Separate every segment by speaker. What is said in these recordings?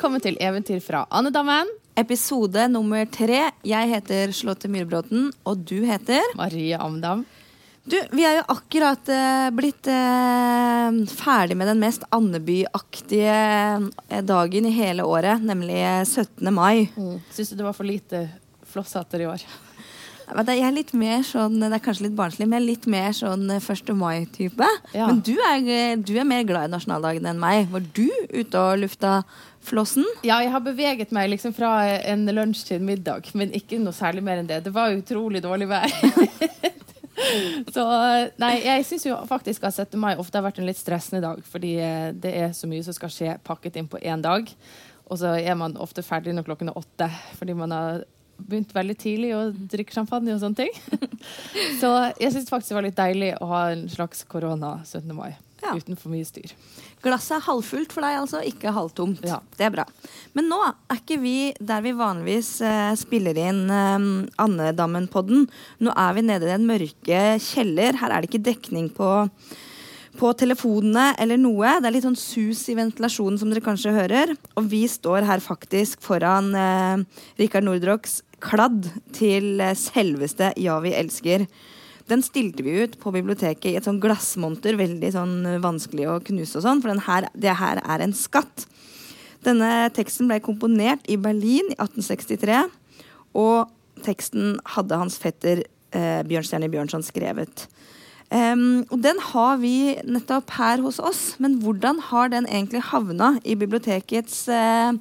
Speaker 1: Velkommen til Eventyr fra Andedammen.
Speaker 2: Episode nummer tre. Jeg heter Charlotte Myhrbråten, og du heter
Speaker 1: Marie Amdam.
Speaker 2: Du, vi er jo akkurat eh, blitt eh, ferdig med den mest Andeby-aktige eh, dagen i hele året, nemlig 17. mai.
Speaker 1: Mm. Syns du det var for lite flosshatter i år?
Speaker 2: Jeg er litt mer sånn, Det er kanskje litt barnslig, men jeg er litt mer sånn 1. mai-type.
Speaker 1: Ja.
Speaker 2: Men du er, eh, du er mer glad i nasjonaldagen enn meg. Var du ute og lufta flossen?
Speaker 1: Ja, jeg har beveget meg liksom fra en lunsj til en middag, men ikke noe særlig mer enn det. Det var utrolig dårlig vær. Så nei, jeg syns jo faktisk at 17. mai ofte har vært en litt stressende dag, fordi eh, det er så mye som skal skje pakket inn på én dag. Og så er man ofte ferdig når klokken er åtte, fordi man har begynt veldig tidlig å drikke champagne og sånne ting. Så jeg syns faktisk det var litt deilig å ha en slags korona 17. mai.
Speaker 2: Ja.
Speaker 1: Uten for mye styr.
Speaker 2: Glasset er halvfullt for deg, altså, ikke halvtomt.
Speaker 1: Ja.
Speaker 2: Det er bra. Men nå er ikke vi der vi vanligvis eh, spiller inn eh, Andedammen-podden. Nå er vi nede i den mørke kjeller. Her er det ikke dekning på, på telefonene eller noe. Det er litt sånn sus i ventilasjonen, som dere kanskje hører. Og vi står her faktisk foran eh, Rikard Nordroks kladd til selveste Ja, vi elsker. Den stilte vi ut på biblioteket i et sånn glassmonter, veldig sånn vanskelig å knuse og sånn, for her, det her er en skatt. Denne teksten ble komponert i Berlin i 1863, og teksten hadde hans fetter eh, Bjørnstjerne Bjørnson skrevet. Um, og den har vi nettopp her hos oss, men hvordan har den egentlig havna i bibliotekets eh,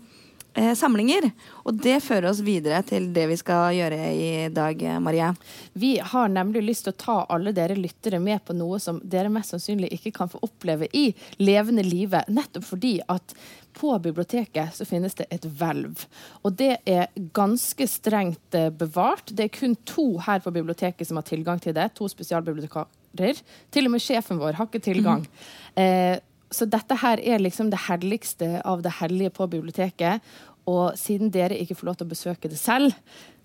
Speaker 2: eh, samlinger? Og det fører oss videre til det vi skal gjøre i dag, Marie.
Speaker 1: Vi har nemlig lyst til å ta alle dere lyttere med på noe som dere mest sannsynlig ikke kan få oppleve i levende livet, nettopp fordi at på biblioteket så finnes det et hvelv. Og det er ganske strengt eh, bevart. Det er kun to her på biblioteket som har tilgang til det. To spesialbibliotekarer. Til og med sjefen vår har ikke tilgang. Eh, så dette her er liksom det helligste av det hellige på biblioteket. Og siden dere ikke får lov til å besøke det selv,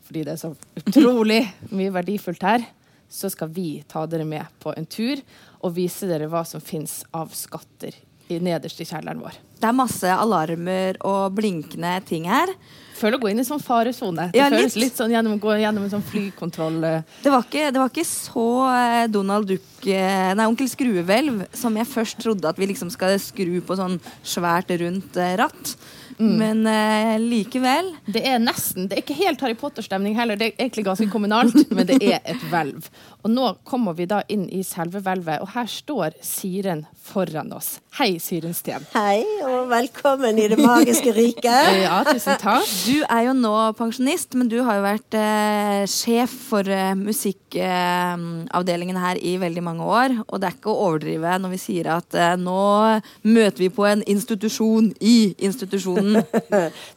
Speaker 1: fordi det er så utrolig mye verdifullt her, så skal vi ta dere med på en tur og vise dere hva som fins av skatter i nederst i kjelleren vår.
Speaker 2: Det er masse alarmer og blinkende ting her.
Speaker 1: Føler å gå inn i sånn faresone. Det
Speaker 2: Ja,
Speaker 1: føles
Speaker 2: litt.
Speaker 1: litt sånn gjennom gå gjennom en sånn flykontroll. eh.
Speaker 2: Det var ikke, det var ikke så eh, Donald Duck eh, Nei, Onkel Skruehvelv som jeg først trodde at vi liksom skal skru på sånn svært rundt eh, ratt. Men uh, likevel.
Speaker 1: Det er nesten, det er ikke helt Harry Potter-stemning heller, det er egentlig ganske kommunalt, men det er et hvelv. Og nå kommer vi da inn i selve hvelvet, og her står Siren foran oss. Hei, Siren Steen.
Speaker 3: Hei, og velkommen i det magiske riket.
Speaker 1: Ja, tusen takk.
Speaker 2: Du er jo nå pensjonist, men du har jo vært uh, sjef for uh, musikkavdelingen her i veldig mange år. Og det er ikke å overdrive når vi sier at nå møter vi på en institusjon i institusjonen.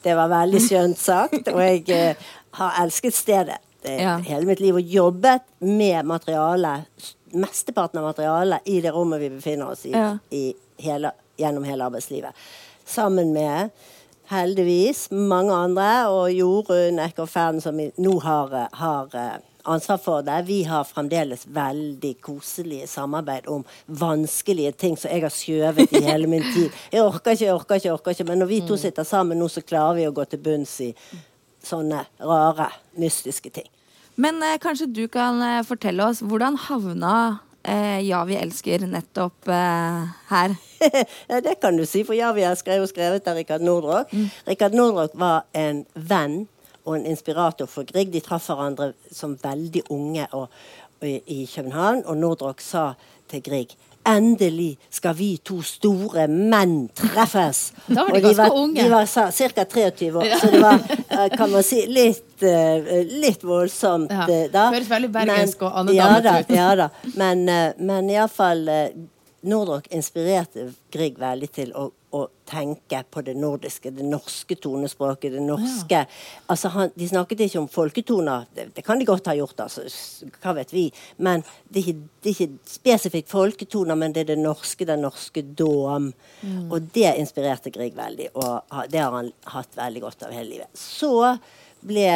Speaker 3: Det var veldig skjønt sagt, og jeg eh, har elsket stedet. Det,
Speaker 2: Ja.
Speaker 3: Hele mitt liv og jobbet med materiale, mesteparten av materialet, i det rommet vi befinner oss i,
Speaker 2: Ja.
Speaker 3: i hele, gjennom hele arbeidslivet. Sammen med heldigvis mange andre, og Jorunn Eckhoff Fern, som nå har, eh, har eh, ansvar for det. Vi har fremdeles veldig koselige samarbeid om vanskelige ting som jeg har skjøvet i hele min tid. Jeg orker ikke, jeg orker ikke, jeg orker ikke. Men når vi to sitter sammen nå, så klarer vi å gå til bunns i sånne rare, mystiske ting.
Speaker 2: Men eh, kanskje du kan eh, fortelle oss hvordan havna eh, Ja, vi elsker nettopp eh, her?
Speaker 3: ja, det kan du si, for Ja, vi har skrevet, skrevet av Rikard Nordrock. Rikard Nordrock var en venn og en inspirator for Grieg. De traff hverandre som veldig unge og, og i, København, og Nordrock sa til Grieg Endelig skal vi to store menn treffes.
Speaker 1: Da var de
Speaker 3: Og
Speaker 1: ganske
Speaker 3: var,
Speaker 1: unge.
Speaker 3: De var ca. 23 år, så det var, eh, kan man si, litt, eh, litt voldsomt
Speaker 1: Ja.
Speaker 3: eh, da.
Speaker 1: Høres veldig bergensk
Speaker 3: Men-
Speaker 1: og annet
Speaker 3: ja,
Speaker 1: ut.
Speaker 3: ja da. Men, men iallfall Nordrock inspirerte Grieg veldig til å, å tenke på det nordiske, det norske tonespråket, det norske Altså, han, De snakket ikke om folketoner, det, det kan de godt ha gjort, altså, hva vet vi. Men det er ikke, det er ikke spesifikt folketoner, men det er det norske, den norske dåm. Og det inspirerte Grieg veldig, og det har han hatt veldig godt av hele livet. Så ble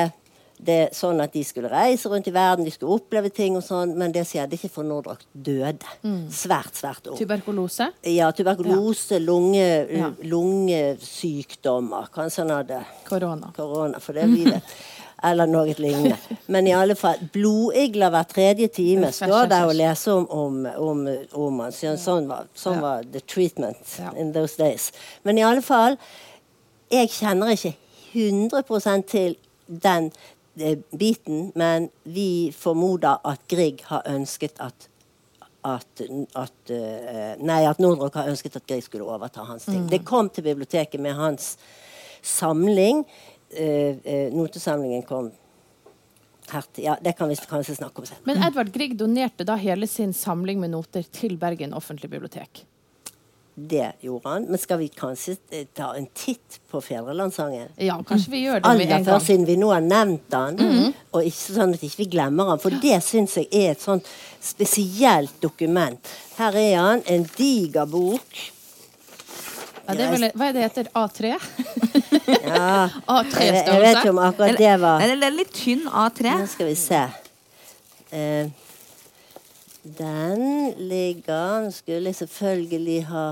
Speaker 3: det sånn at de skulle reise rundt i verden, de skulle oppleve ting og sånn, men det skjedde ikke for Nordraak døde. Svært, svært ung.
Speaker 1: Tuberkulose?
Speaker 3: Ja, tuberkulose, lunge,
Speaker 1: Ja.
Speaker 3: lungesykdommer. Kanskje han hadde
Speaker 1: Korona.
Speaker 3: korona, for det blir det. Eller noe lignende. Men i alle fall, blodigler hver tredje time står
Speaker 1: der
Speaker 3: og
Speaker 1: leser
Speaker 3: lese om, om, om, om han. Så Sånn, var, sånn var the treatment in those days. Men i alle fall, jeg kjenner ikke 100% til den biten, men vi formoder at Grieg har ønsket at at, at, eh, nei, at Nordrock har ønsket at Grieg skulle overta hans ting. Det kom til biblioteket med hans samling. Eh, eh, notesamlingen kom her til Ja, det kan vi kanskje snakke om senere.
Speaker 1: Men Edvard Grieg donerte da hele sin samling med noter til Bergen offentlige bibliotek.
Speaker 3: Det gjorde han. Men skal vi kanskje eh, ta en titt på Fedrelandssangen?
Speaker 1: Ja, kanskje vi gjør det med
Speaker 3: Aller
Speaker 1: en
Speaker 3: først,
Speaker 1: gang.
Speaker 3: siden vi nå har nevnt den, og ikke sånn at ikke vi glemmer den. For det syns jeg er et sånt spesielt dokument. Her er han, en diger bok.
Speaker 1: Ja, det er vel, hva er det heter? A3?
Speaker 3: Ja, jeg, jeg vet
Speaker 1: A3-størrelse?
Speaker 3: ikke om akkurat det var
Speaker 2: Eller det er litt tynn A3.
Speaker 3: Nå skal vi se. Eh, den ligger Den skulle jeg selvfølgelig ha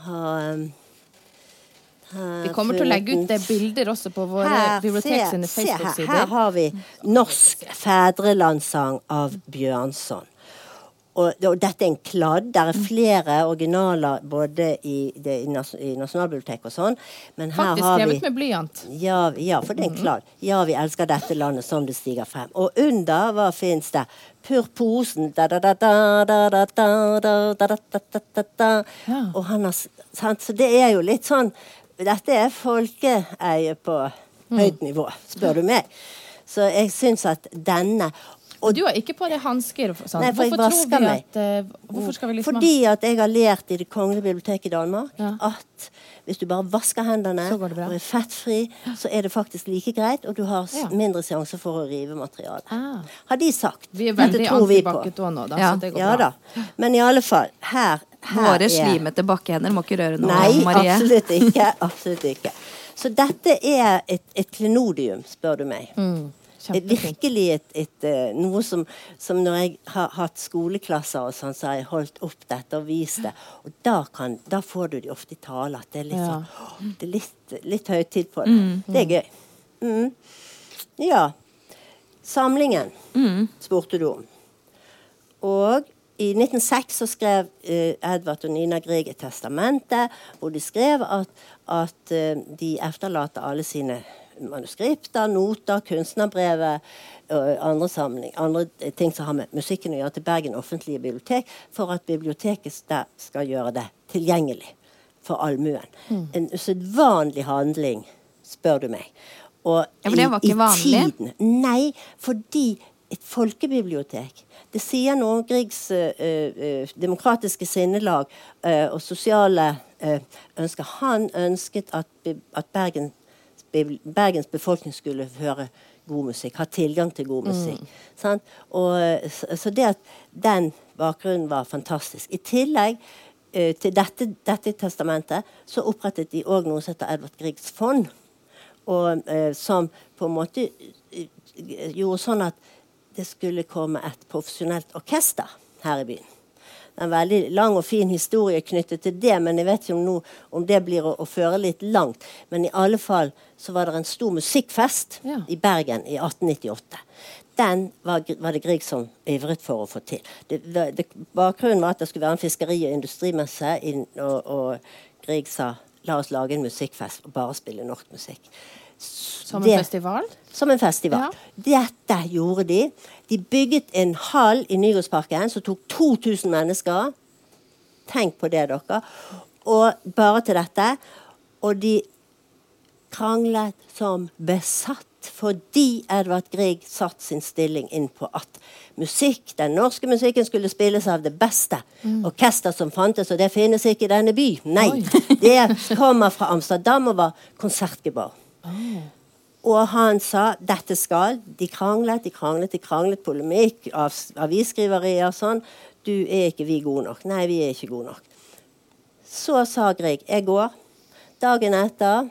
Speaker 3: ha, um,
Speaker 1: Vi kommer til å legge ut det bilder også på våre bibliotek sine
Speaker 3: se her. Her har vi 'Norsk fedrelandssang' av Bjørnson og, og, dette er en kladd. Det er flere originaler både i, det, i, nas, i Nasjonalbiblioteket og sånn. Men her
Speaker 1: Faktisk
Speaker 3: har vi Faktisk
Speaker 1: skrevet med blyant.
Speaker 3: Ja, ja, for det er en kladd. Ja, vi elsker dette landet som det stiger frem. Og under, hva fins det? Purposen Og han har Så det er jo litt sånn Dette er folkeeie på høyt nivå, spør du meg. Så jeg syns at denne
Speaker 1: og du har ikke på deg hansker? sånn.
Speaker 3: Nei, for jeg
Speaker 1: Hvorfor tror
Speaker 3: vasker meg.
Speaker 1: at uh, Hvorfor skal vi liksom
Speaker 3: Fordi at jeg har lært i Det kongelige biblioteket i Danmark
Speaker 1: Ja.
Speaker 3: at hvis du bare vasker hendene og er fettfri, så er det faktisk like greit, og du har s-
Speaker 1: Ja.
Speaker 3: mindre sjanse for å rive materialet.
Speaker 1: Ah.
Speaker 3: Har de sagt.
Speaker 1: Vi er
Speaker 3: Dette
Speaker 1: veldig
Speaker 3: tror vi på.
Speaker 1: antibac nå, da,
Speaker 2: Ja.
Speaker 1: så det går
Speaker 3: Ja
Speaker 1: bra.
Speaker 3: da. Men i alle fall, her, her
Speaker 2: Våre
Speaker 3: er
Speaker 2: slimete bakkehender må ikke røre noe,
Speaker 3: Nei,
Speaker 2: Marie.
Speaker 3: absolutt ikke. Absolutt ikke. Så dette er et, et klenodium, spør du meg.
Speaker 1: Mm.
Speaker 3: Virkelig et, et, eh, noe som, som når jeg har hatt skoleklasser og sånn, så har jeg holdt opp dette og vist det. Og da, kan, da får du de ofte i tale at det er litt
Speaker 1: Ja.
Speaker 3: sånn Det er litt, litt høytid på det. Det er gøy. Mm. Ja. Samlingen spurte du om. Og i 1906 så skrev uh, Edvard og Nina Grieg et testamente hvor de skrev at, at uh, de efterlater alle sine manuskripter, noter, kunstnerbrevet og andre, samling, andre ting som har med musikken å gjøre, til Bergen offentlige bibliotek, for at biblioteket der skal gjøre det tilgjengelig for allmuen. En usedvanlig handling, spør du meg. Og
Speaker 2: Ja, for det var ikke vanlig.
Speaker 3: tiden Nei, fordi et folkebibliotek Det sier noe om Griegs uh, uh, demokratiske sinnelag uh, og sosiale ønsker. Han ønsket at, at Bergen, Bergens befolkning skulle høre god musikk, ha tilgang til god musikk. Sant? Og, så, så det at den bakgrunnen var fantastisk. I tillegg uh, til dette, dette testamentet så opprettet de òg noe som heter Edvard Griegs fond og uh, som på en måte eh, gjorde sånn at det skulle komme et profesjonelt orkester her i byen. Det en veldig lang og fin historie knyttet til det, men jeg vet ikke om, nå, om det blir å, å føre litt langt. Men i alle fall så var det en stor musikkfest
Speaker 1: Ja.
Speaker 3: i Bergen i 1898. Den var, var det Grieg som ivret for å få til. Det, det, bakgrunnen var at det skulle være en fiskeri- og industrimesse, inn, og, og Grieg sa la oss lage en musikkfest og bare spille norsk musikk.
Speaker 1: Som en
Speaker 3: Det-
Speaker 1: festival?
Speaker 3: Som en festival. Dette gjorde de. De bygget en hall i Nygårdsparken som tok 2000 mennesker. Tenk på det, dere. Og bare til dette. Og de kranglet som besatt fordi Edvard Grieg satt sin stilling inn på at musikk, den norske musikken skulle spilles av det beste orkester som fantes, og det finnes ikke i denne by. Nei. det kommer fra Amsterdam og var konsertgebouw. Og han sa dette skal. De kranglet, de kranglet, de kranglet. Polemikk, av, avisskriverier og sånn. Du er ikke vi gode nok. Nei, vi er ikke gode nok. Så sa Grieg jeg går. Dagen etter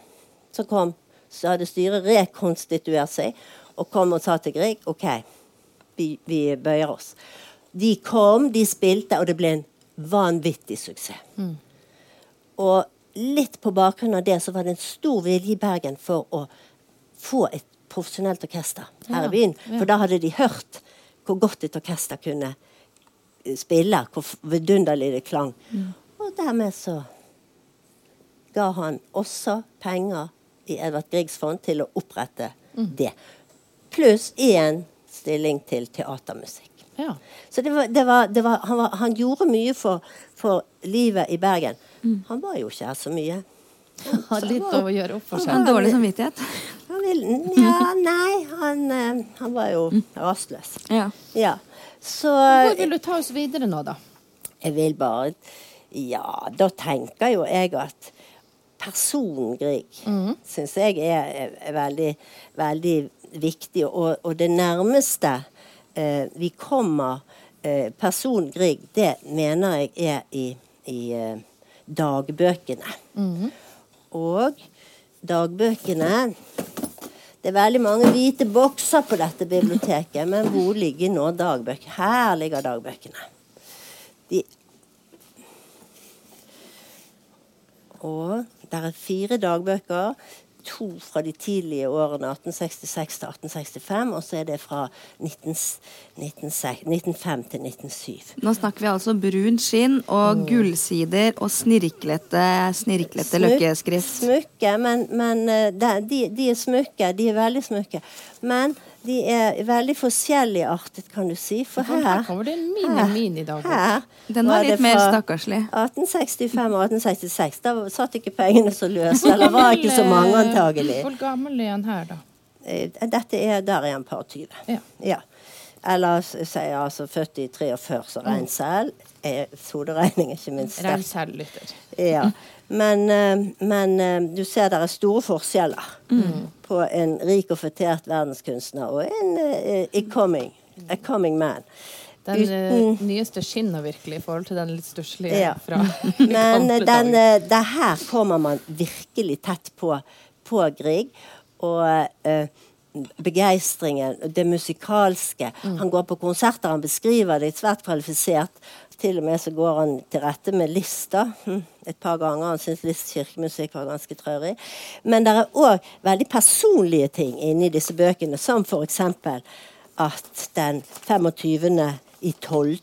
Speaker 3: så kom så hadde styret rekonstituert seg og kom og sa til Grieg OK, vi, vi bøyer oss. De kom, de spilte, og det ble en vanvittig suksess. Og litt på bakgrunn av det så var det en stor vilje i Bergen for å få et profesjonelt orkester her
Speaker 1: Ja,
Speaker 3: i byen.
Speaker 1: ja.
Speaker 3: For da hadde de hørt hvor godt et orkester kunne eh, spille, hvor vidunderlig det klang. Og dermed så ga han også penger i Edvard Griegs fond til å opprette det. Pluss én stilling til teatermusikk.
Speaker 1: Ja.
Speaker 3: Så det var, det var, det var, han, var, han gjorde mye for, for livet i Bergen. Han var jo ikke her så mye.
Speaker 1: Han hadde litt å gjøre opp for seg.
Speaker 2: En
Speaker 1: seg.
Speaker 2: dårlig samvittighet.
Speaker 3: Han vil, ja, nei, han, eh, han var jo rastløs.
Speaker 2: Ja.
Speaker 3: Ja. Så
Speaker 1: Hvor vil du ta oss videre nå, da?
Speaker 3: jeg vil bare Ja, da tenker jo jeg at personen Grieg
Speaker 1: mm.
Speaker 3: syns jeg er, er, er veldig, veldig viktig. Og, og det nærmeste eh, vi kommer eh, personen Grieg, det mener jeg er i, i eh, dagbøkene.
Speaker 1: Mm.
Speaker 3: Og dagbøkene Det er veldig mange hvite bokser på dette biblioteket, men hvor ligger nå dagbøkene? Her ligger dagbøkene. De Og der er fire dagbøker. To fra de tidlige årene 1866 til 1865, og så er det fra 19, 19, 1905 til 1907.
Speaker 2: Nå snakker vi altså brunt skinn og gullsider og snirklete, snirklete
Speaker 3: Smuk,
Speaker 2: løkkeskrift.
Speaker 3: Smykke, men, men eh, de, de, er smykke. De er veldig smykke. Men de er veldig forskjelligartet, kan du si. For her
Speaker 1: Her kommer det en mini-mini-dagbok.
Speaker 3: her
Speaker 2: Den var litt mer stakkarslig.
Speaker 3: 1865 og 1866. Da satt ikke pengene så løst. Eller var ikke så mange, antagelig.
Speaker 1: Hvor gammel er han her, da?
Speaker 3: Eh, Dette er der er han par 20.
Speaker 1: Ja.
Speaker 3: Ja. Eller sier jeg altså født i 43, så regn selv. Er ikke minst.
Speaker 1: Regn selv, lytter.
Speaker 3: Ja. Men, eh, men eh, du ser det er store forskjeller på en rik og fetert verdenskunstner og en uh, a coming, a coming man.
Speaker 1: Den
Speaker 3: Uten-
Speaker 1: eh, nyeste skinner virkelig i forhold til den litt stusslige
Speaker 3: Ja.
Speaker 1: fra
Speaker 3: Men eh, den, eh, det her kommer man virkelig tett på, på Grieg. Og uh, begeistringen, det musikalske. Han går på konserter, han beskriver det svært kvalifisert. Til og med så går han til rette med lista hm, et par ganger. Han syns Liszt kirkemusikk var ganske traurig. Men det er òg veldig personlige ting inni disse bøkene, som f.eks. at den 25. i 12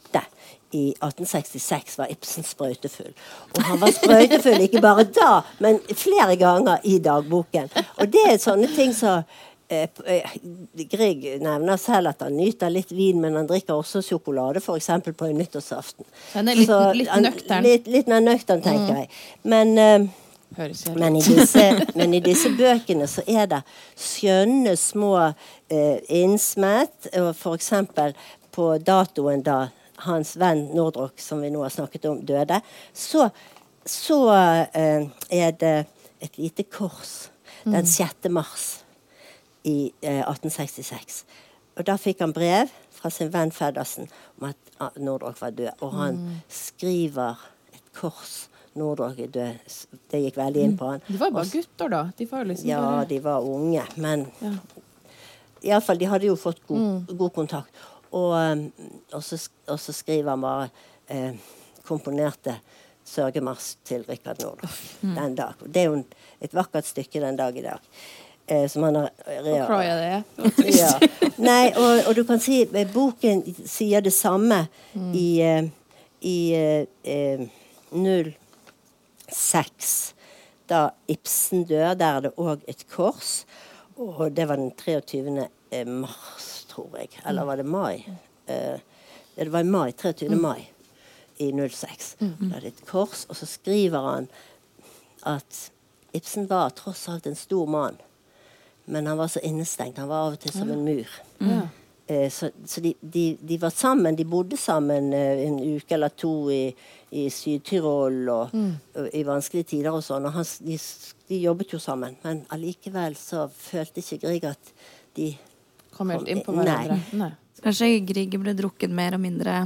Speaker 3: i 1866 var Ibsen sprøytefull. Og han var sprøytefull ikke bare da, men flere ganger i dagboken. Og det er sånne ting som Grieg nevner selv at han nyter litt vin, men han drikker også sjokolade, f.eks. på en nyttårsaften.
Speaker 1: Han er litt-
Speaker 3: Så
Speaker 1: litt nøktern.
Speaker 3: Litt, litt mer nøktern, tenker jeg. Men eh, men i, disse, men i disse bøkene så er det skjønne små eh, innsmett. F.eks. for eksempel på datoen da hans venn Nordrock, som vi nå har snakket om, døde, så, så eh, er det et lite kors den 6. mars i eh, 1866. Og da fikk han brev fra sin venn Feddersen om at Nordraak Nordrock var død. Og han skriver et kors. Nordrock er død. Det gikk veldig inn på han.
Speaker 1: De var bare gutter, da. De var liksom
Speaker 3: Ja,
Speaker 1: bare
Speaker 3: de var unge, men
Speaker 1: ja.
Speaker 3: iallfall, de hadde jo fått god,
Speaker 1: Mm.
Speaker 3: god kontakt. Og, um, og, så, og så skriver han bare eh, komponerte sørgemarsj til Rikard Nordrock
Speaker 1: Mm.
Speaker 3: den dag. Det er jo et vakkert stykke den dag i dag. Eh, som han har
Speaker 1: var trist.
Speaker 3: ja. Nei, og, og du kan si eh, boken sier det samme i, eh, i eh, eh, 06. Da Ibsen dør, der er det òg et kors. Og det var den 23. eh, mars, tror jeg. Eller var det mai? Eh, det var i mai. 23. mai i 06. Da er det et kors, og så skriver han at Ibsen var tross alt en stor mann. Men han var så innestengt. Han var av og til som en mur.
Speaker 1: Ja.
Speaker 3: Eh, så så de, de, de var sammen. De bodde sammen eh, en uke eller to i, i Syd-Tyrol og, og i vanskelige tider og sånn. Og han, de, de jobbet jo sammen. Men allikevel så følte ikke Grieg at de
Speaker 1: Kom helt inn på
Speaker 3: Nei.
Speaker 1: hverandre. Nei.
Speaker 2: Kanskje Grieg ble drukket mer og mindre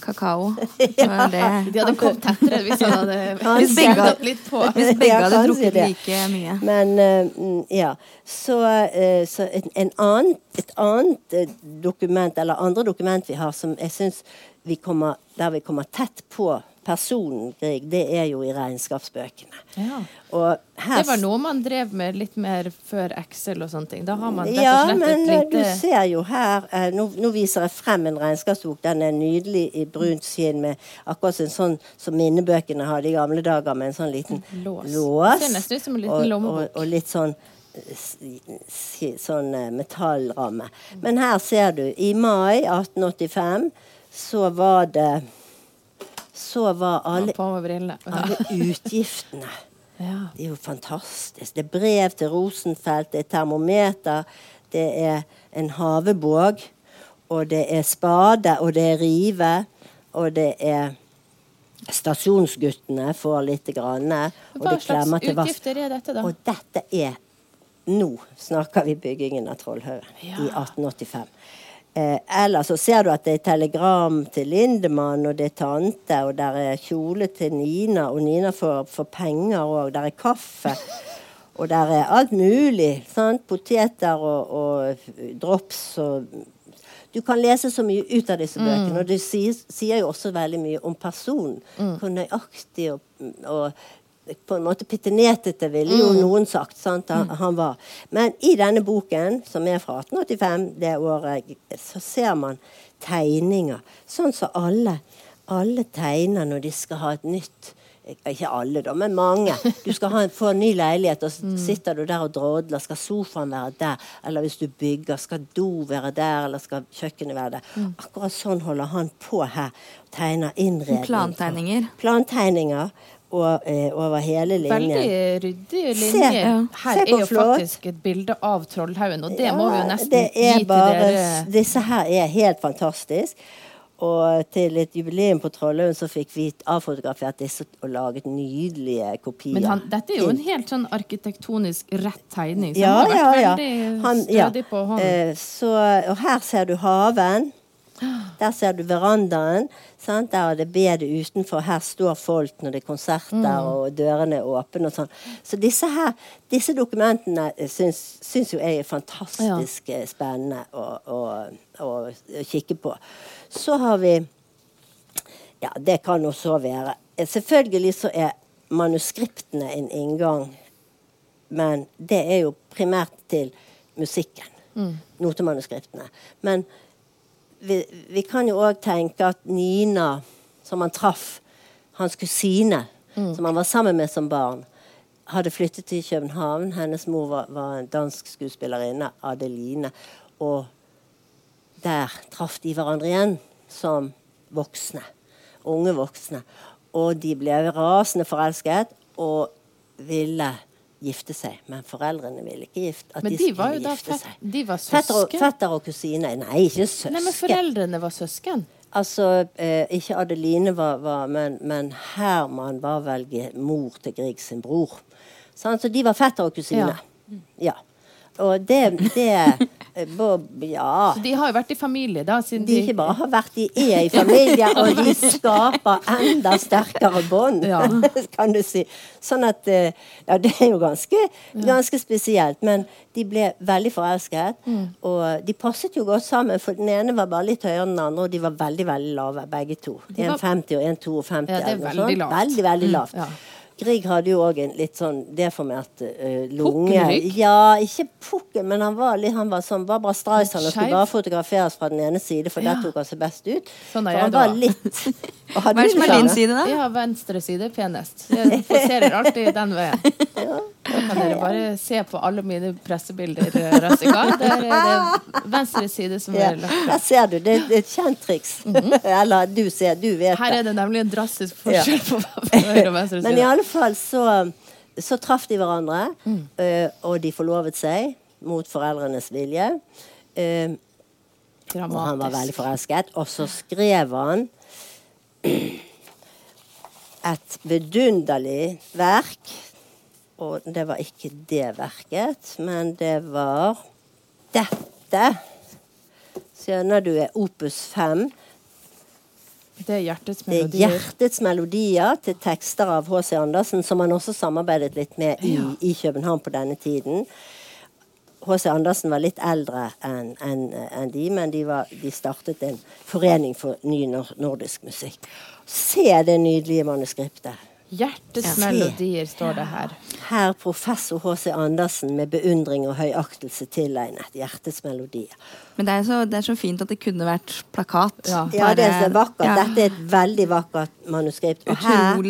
Speaker 2: kakao. ja. det.
Speaker 1: De hadde kommet tettere hvis han hadde
Speaker 2: Hvis begge hadde-
Speaker 1: litt på.
Speaker 2: Hvis begge hadde drukket
Speaker 3: det.
Speaker 2: like mye.
Speaker 3: Men mm, ja. Så, uh, så et, en annen, et annet eh, dokument, eller andre dokument vi har, som jeg syns vi kommer, der vi kommer tett på personen Grieg, det er jo i regnskapsbøkene.
Speaker 1: Ja.
Speaker 3: Og
Speaker 1: Det var noe man drev med litt mer før Excel og sånne ting. Da har man rett
Speaker 3: Ja,
Speaker 1: og slett
Speaker 3: men
Speaker 1: et
Speaker 3: eh,
Speaker 1: lite
Speaker 3: du ser jo her eh, nå, nå viser jeg frem en regnskapsbok. Den er nydelig i brunt skinn med akkurat en sånn som minnebøkene hadde i gamle dager, med en sånn liten
Speaker 1: Lås.
Speaker 3: lås.
Speaker 1: Ser nesten ut som en liten
Speaker 3: og,
Speaker 1: lommebok.
Speaker 3: Og, og litt sånn eh, sånn eh, metallramme. Men her ser du, i mai 1885 så var det Så var alle, alle utgiftene
Speaker 1: Ja.
Speaker 3: det er jo fantastisk. Det er brev til Rosenfeldt, det er termometer, det er en havebåg, og det er spade, og det er rive, og det er Stasjonsguttene får lite grann, og
Speaker 1: Hva slags utgifter er dette, da?
Speaker 3: Og dette er Nå snakker vi byggingen av Trollhaugen
Speaker 1: Ja.
Speaker 3: i 1885. Eh, eller så ser du at det er telegram til Lindemann, og det er tante, og der er kjole til Nina, og Nina får, får penger òg. Der er kaffe. Og der er alt mulig. Sant? Poteter og, og drops og Du kan lese så mye ut av disse bøkene, og det sier, sier jo også veldig mye om personen. Hvor nøyaktig og, og på en måte pittenetete, ville jo noen sagt. Sant? Han, han var. Men i denne boken, som er fra 1885, det året, så ser man tegninger. Sånn som alle, alle tegner når de skal ha et nytt ikke alle, da, men mange. Du skal ha en, få en ny leilighet, og så sitter du der og drodler. Skal sofaen være der? Eller hvis du bygger, skal do være der? Eller skal kjøkkenet være der? Akkurat sånn holder han på her. Tegner innredning.
Speaker 2: Plantegninger.
Speaker 3: Plantegninger og, eh, over hele linjen.
Speaker 1: Veldig ryddig linje.
Speaker 3: Se,
Speaker 1: Her
Speaker 3: Se
Speaker 1: er jo
Speaker 3: flott.
Speaker 1: faktisk et bilde av Trollhaugen, og det må vi jo nesten gi til dere.
Speaker 3: Disse her er helt fantastisk. Og til et jubileum på Trollhaugen så fikk vi avfotografert disse og laget nydelige kopier.
Speaker 1: Men han, dette er jo en helt sånn arkitektonisk rett tegning, så
Speaker 3: ja,
Speaker 1: han har vært
Speaker 3: ja.
Speaker 1: veldig
Speaker 3: Han- ja.
Speaker 1: stødig på hånden.
Speaker 3: Eh, så, og her ser du haven. Der ser du verandaen. Sant? Der er det bedet utenfor. Her står folk når det er konserter
Speaker 1: Mm.
Speaker 3: og dørene er åpne. og sånn. Så disse, her, disse dokumentene eh, syns, syns jo jeg er fantastisk ja. spennende å, å, å, å kikke på. Så har vi Ja, det kan jo så være. Eh, Selvfølgelig så er manuskriptene en inngang men det er jo primært til musikken. Notemanuskriptene. Men vi, vi kan jo òg tenke at Nina, som han traff, hans kusine, som han var sammen med som barn, hadde flyttet til København. Hennes mor var, var en dansk skuespillerinne, Adeline. Og der traff de hverandre igjen som voksne. Unge voksne. Og de ble rasende forelsket og ville gifte seg. Men foreldrene ville ikke gifte, at
Speaker 1: Men
Speaker 3: de,
Speaker 1: de var jo da fett, de var søsken.
Speaker 3: fetter og kusine. Nei, ikke søsken.
Speaker 1: Nei, men foreldrene var søsken.
Speaker 3: Altså, eh, ikke Adeline var, var men, men Herman var vel mor til Grieg sin bror. Så de var fetter og kusine. Ja. Og det, det eh, Bob, Ja.
Speaker 1: Så de har jo vært i familie da,
Speaker 3: De ikke bare har vært, de er i familie, og de skaper enda sterkere bånd,
Speaker 1: Ja.
Speaker 3: kan du si. Sånn at eh, Ja, det er jo ganske, ganske spesielt. Men de ble veldig forelsket,
Speaker 1: Mm.
Speaker 3: og de passet jo godt sammen. For den ene var bare litt høyere enn den andre, og de var veldig, veldig lave, begge to.
Speaker 1: De var-
Speaker 3: 1,50 og 1,52.
Speaker 1: Ja, det er veldig lavt.
Speaker 3: Veldig, veldig lavt.
Speaker 1: ja.
Speaker 3: Grieg hadde jo òg en litt sånn deformert uh, lunge.
Speaker 1: Pukkelrygg?
Speaker 3: Ja, ikke pukkel, men han var litt han var sånn Barbara Streisand og skulle bare fotograferes fra den ene side, for
Speaker 1: Ja.
Speaker 3: der tok han seg best ut.
Speaker 1: Sånn er
Speaker 3: for
Speaker 1: jeg
Speaker 3: han
Speaker 1: da.
Speaker 3: var litt
Speaker 2: Hva er din side, da?
Speaker 1: Jeg har venstre side penest. Jeg poserer alltid den veien. Da kan dere bare se på alle mine pressebilder, Rassika. Razika. Der er det venstre side som
Speaker 3: Ja,
Speaker 1: er lagt.
Speaker 3: der ser du. Det, det er et kjent triks. Eller du ser, du vet det.
Speaker 1: Her er
Speaker 3: det.
Speaker 1: nemlig en drastisk forskjell på høyre og venstre side.
Speaker 3: Men i alle fall så, så traff de hverandre,
Speaker 1: Mm.
Speaker 3: eh, og de forlovet seg mot foreldrenes vilje. Eh, og han var veldig forelsket. Og så skrev han et vidunderlig verk. Og det var ikke det verket, men det var dette. skjønner du, er opus 5.
Speaker 1: Det er hjertets
Speaker 3: Det er. Hjertets melodier til tekster av H.C. Andersen, som han også samarbeidet litt med i, i København på denne tiden. H.C. Andersen var litt eldre enn en, en de, men de, var, de startet en forening for ny nordisk musikk. Se det nydelige manuskriptet.
Speaker 1: Hjertets melodier står det her.
Speaker 3: Her professor H.C. Andersen med beundring og høyaktelse tilegnet hjertets melodier.
Speaker 2: Men det er, så, det er så fint at det kunne vært plakat.
Speaker 1: Ja.
Speaker 3: Ja, det er så vakkert.
Speaker 2: ja.
Speaker 3: Dette er et veldig vakkert manuskript. Og her,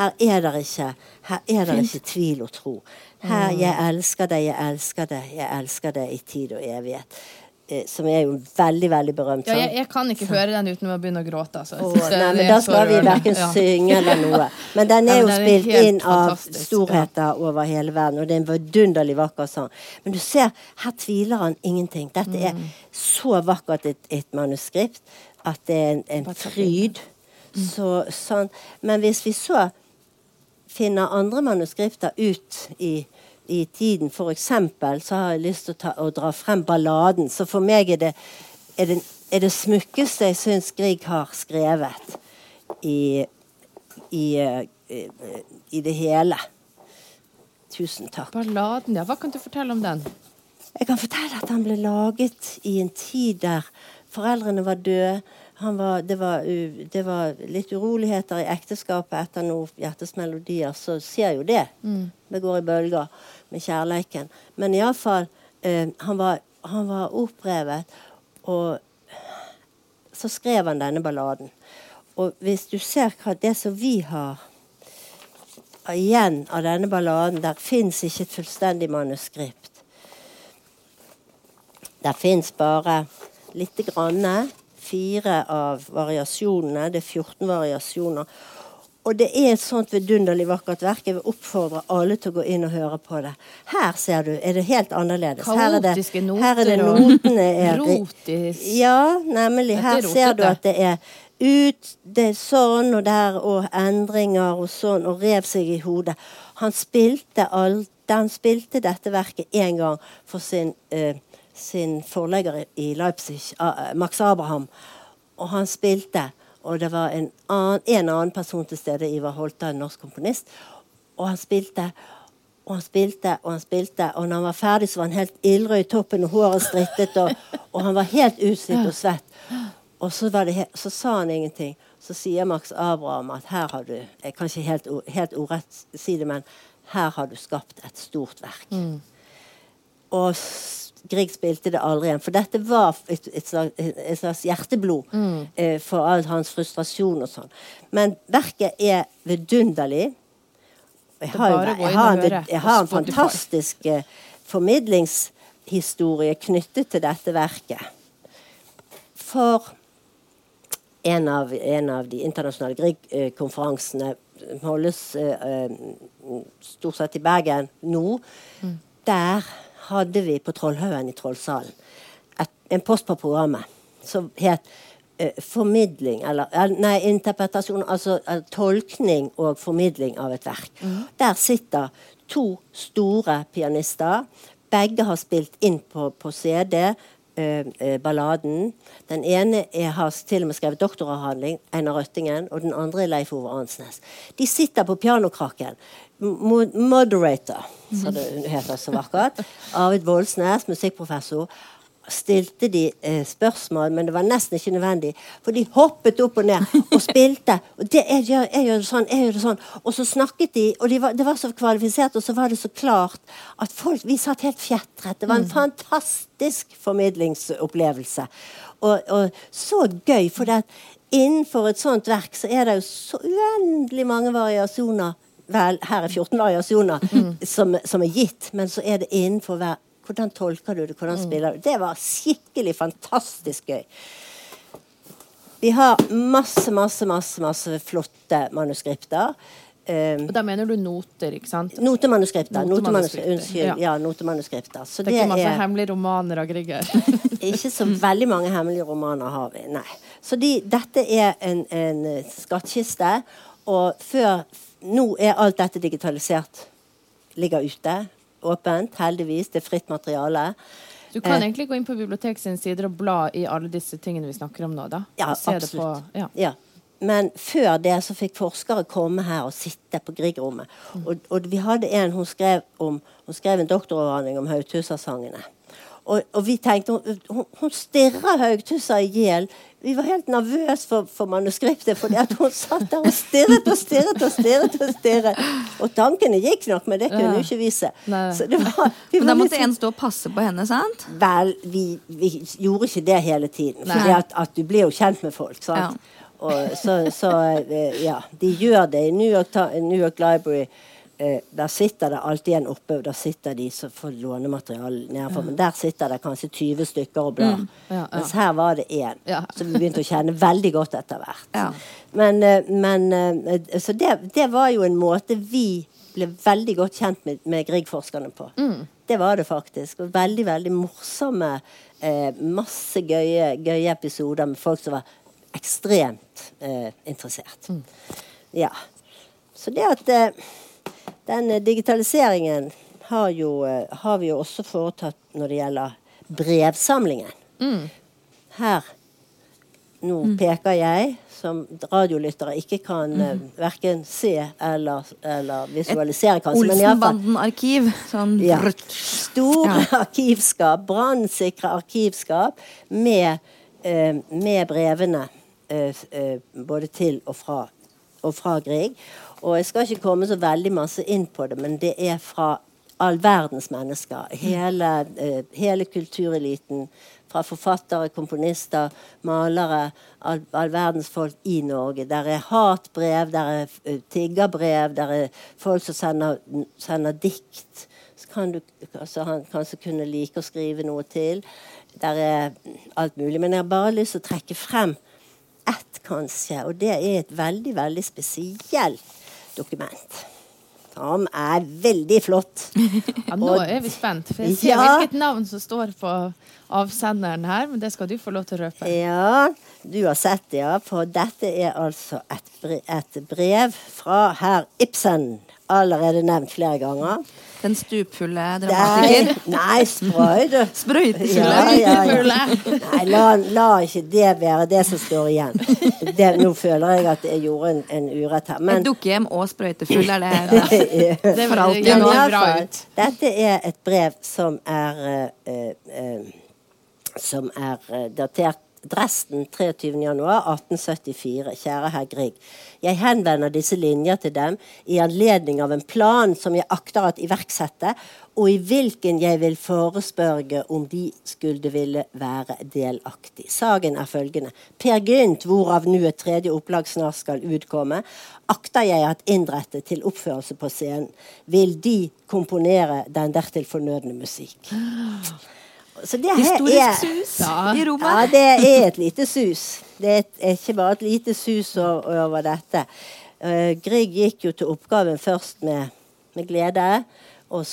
Speaker 3: her er det ikke, her er det ikke tvil og tro. Her 'Jeg elsker deg, jeg elsker deg, jeg elsker deg i tid og evighet'. Eh, som er jo veldig, veldig berømt
Speaker 1: Ja, jeg, jeg kan ikke høre den uten å begynne å gråte. Altså. Det-
Speaker 3: nei, men da skal vi verken
Speaker 1: Ja.
Speaker 3: synge eller noe. Men den er
Speaker 1: Ja,
Speaker 3: jo
Speaker 1: men den er
Speaker 3: spilt inn av
Speaker 1: storheter
Speaker 3: storheter over hele verden, og det er en vidunderlig vakker sang. Men du ser, her tviler han ingenting. Dette er
Speaker 1: Mm.
Speaker 3: så vakkert et, et manuskript at det er en, en fryd.
Speaker 1: Mm.
Speaker 3: Så, sånn. Men hvis vi så finner andre manuskripter ut i, i tiden, for eksempel, så har jeg lyst til å, ta, å dra frem balladen. Så for meg er det, er det, er det smukkeste jeg syns Grieg har skrevet i, i, eh, i det hele. Tusen takk.
Speaker 1: Balladen, ja. Hva kan du fortelle om den?
Speaker 3: Jeg kan fortelle at han ble laget i en tid der foreldrene var døde. Han var, det, var, det var litt uroligheter i ekteskapet etter noen hjertesmelodier. Så skjer jo det. Det går i bølger med kjærleiken. Men iallfall eh, han, var, han var opprevet, og så skrev han denne balladen. Og hvis du ser hva det som vi har igjen av denne balladen Der fins ikke et fullstendig manuskript. Der fins bare lite grann. Fire av variasjonene. Det er 14 variasjoner. Og det er et sånt vidunderlig vakkert verk. Jeg vil oppfordre alle til å gå inn og høre på det. Her ser du, er det helt annerledes. Her er det, her er det notene er
Speaker 1: rot i
Speaker 3: Ja, nemlig.
Speaker 1: Er
Speaker 3: Her ser du at det er ut, det er sånn og der, og endringer og sånn, og rev seg i hodet. Han spilte, alt, han spilte dette verket én gang for sin, eh, sin forlegger i- Leipzig, eh, Max Abraham. Og han spilte, og det var en annen, en annen person til stede, Ivar Holta, en norsk komponist. Og han spilte, og han spilte, og han spilte. Og når han var ferdig, så var han helt ildrød i toppen, og håret strittet, og, og han var helt utslitt og svett. Og så, det så sa han ingenting. Så sier Max Abraham at her har du Jeg kan ikke helt, helt ordrett si det, men her har du skapt et stort verk. Og Grieg spilte det aldri igjen. For dette var et, et, slags, et slags hjerteblod eh, for all hans frustrasjon og sånn. Men verket er vidunderlig. Jeg har,
Speaker 1: gå
Speaker 3: jeg har, en, jeg har en fantastisk eh, formidlingshistorie knyttet til dette verket. For en av, en av de internasjonale Grieg-konferansene holdes eh, eh, stort sett i Bergen nå. Der hadde vi på Trollhaugen i Trollsalen et, en post på programmet som het eh, formidling, eller nei, interpretasjon, altså eh, tolkning og formidling av et verk. Der sitter to store pianister. Begge har spilt inn på, på CD balladen. Den ene er, har til og med skrevet doktoravhandling, Einar Røttingen, og den andre er Leif Ove Ansnes. De sitter på pianokrakken. Moderator, som det heter så vakkert. Arvid Voldsnes, musikkprofessor stilte de eh, spørsmål, men det var nesten ikke nødvendig. For de hoppet opp og ned og spilte. Og det, jeg, gjør, jeg gjør det sånn, jeg gjør det sånn. Og så snakket de, og de var, det var så kvalifisert, og så var det så klart at folk Vi satt helt fjetret. Det var en fantastisk formidlingsopplevelse. Og, og så gøy, for det at innenfor et sånt verk så er det jo så uendelig mange variasjoner. Vel, her er 14 variasjoner som, som er gitt, men så er det innenfor hver hvordan tolker du det? Hvordan spiller du? Det var skikkelig fantastisk gøy. Vi har masse, masse, masse, masse flotte manuskripter. Um,
Speaker 1: Og da mener du noter, ikke sant?
Speaker 3: notemanuskripter.
Speaker 1: Notemanuskripter.
Speaker 3: Unnskyld.
Speaker 1: ja.
Speaker 3: Ja, notemanuskripter. Så
Speaker 1: Det er ikke masse
Speaker 3: er
Speaker 1: hemmelige romaner av Griegher.
Speaker 3: ikke så veldig mange hemmelige romaner har vi. Nei. Så de, dette er en, en skattkiste. Og før Nå er alt dette digitalisert. Ligger ute. Åpent, heldigvis. Det er fritt materiale.
Speaker 1: Du kan
Speaker 3: Eh,
Speaker 1: egentlig gå inn på biblioteket sine sider og bla i alle disse tingene vi snakker om nå, da.
Speaker 3: Ja, absolutt.
Speaker 1: På, ja.
Speaker 3: Ja. Men før det så fikk forskere komme her og sitte på Grieg-rommet. Og, og vi hadde en hun skrev, om, hun skrev en doktoravhandling om Haugtussa-sangene. Og, og vi tenkte hun, hun, hun stirra Haugtussa i hjel. Vi var helt nervøse for, for manuskriptet, fordi at hun satt der og stirret og stirret og stirret. Og stirret. Og tankene gikk nok, men det kunne hun ikke
Speaker 1: vise.
Speaker 3: Så det var, vi
Speaker 2: Men da måtte
Speaker 3: sånn-
Speaker 2: en stå og passe på henne, sant?
Speaker 3: Vel, vi, vi gjorde ikke det hele tiden. For at, at du blir jo kjent med folk. sant? Og så, så eh, ja, de gjør det i New York, New York Library. Eh, der sitter det alltid en oppe, og der sitter de som får låne materiale nedenfor. Men der sitter det kanskje 20 stykker og blar.
Speaker 1: Ja, ja.
Speaker 3: Mens her var det én.
Speaker 1: Ja.
Speaker 3: Så vi begynte å kjenne veldig godt etter hvert.
Speaker 2: Ja.
Speaker 3: Men, eh, men eh, Så det, det var jo en måte vi ble veldig godt kjent med, med Grieg-forskerne på. Det var det faktisk. Og veldig, veldig morsomme eh, Masse gøye, gøye episoder med folk som var ekstremt eh, interessert. Ja. Så det at eh, den eh, digitaliseringen har, jo, eh, har vi jo også foretatt når det gjelder brevsamlingen. Her nå peker jeg, som radiolyttere ikke kan mm. verken se eller, eller visualisere, kanskje. Fall-
Speaker 2: Olsenbanden-arkiv. Sånn
Speaker 3: ja. Store ja. arkivskap, brannsikre arkivskap med, eh, med brevene eh, eh, både til og fra, og fra Grieg. Og jeg skal ikke komme så veldig masse inn på det, men det er fra all verdens mennesker. Hele, eh, hele kultureliten. Fra forfattere, komponister, malere. All, all verdens folk i Norge. Der er hatbrev, der er uh, tiggerbrev, der er folk som sender, sender dikt. Så kan du altså, han kanskje kunne like å skrive noe til. Der er alt mulig. Men jeg har bare lyst til å trekke frem ett, kanskje. Og det er et veldig, veldig spesielt dokument. Som er veldig flott.
Speaker 1: Ja, nå er vi spent, for jeg ser
Speaker 3: Ja.
Speaker 1: hvilket navn som står på avsenderen her, men det skal du få lov til å røpe.
Speaker 3: Ja, du har sett det, ja. For dette er altså et brev, et brev fra herr Ibsen. Allerede nevnt flere ganger.
Speaker 2: Den stupfulle
Speaker 3: dramatikeren
Speaker 2: dramatiker.
Speaker 3: nei sprøy, du.
Speaker 2: Sprøytefulle.
Speaker 3: Ja, ja, ja. Nei, la, la ikke det være det som står igjen. Det, nå føler jeg at jeg gjorde en, en urett her.
Speaker 2: Et
Speaker 3: Men
Speaker 2: dukkehjem og sprøytefull er det.
Speaker 1: Det
Speaker 2: For alltid
Speaker 1: det
Speaker 2: nå.
Speaker 1: bra ut.
Speaker 3: dette er et brev som er uh, uh, uh, Som er datert Dresden 23.1.1874. Kjære herr Grieg. Jeg henvender disse linjer til dem i anledning av en plan som jeg akter at iverksette, og i hvilken jeg vil forespørge om de skulle ville være delaktig. Sagen er følgende. Per Gynt, hvorav nå et tredje opplag snart skal utkomme, akter jeg at innrette til oppførelse på scenen. Vil de komponere den dertil fornødne musikk. Så det
Speaker 2: Historisk
Speaker 3: er
Speaker 2: sus
Speaker 1: Ja.
Speaker 2: i
Speaker 3: ja, det er et lite sus. Det er, et, er ikke bare et lite sus over, over dette. Uh, Grieg gikk jo til oppgaven først med, med glede, og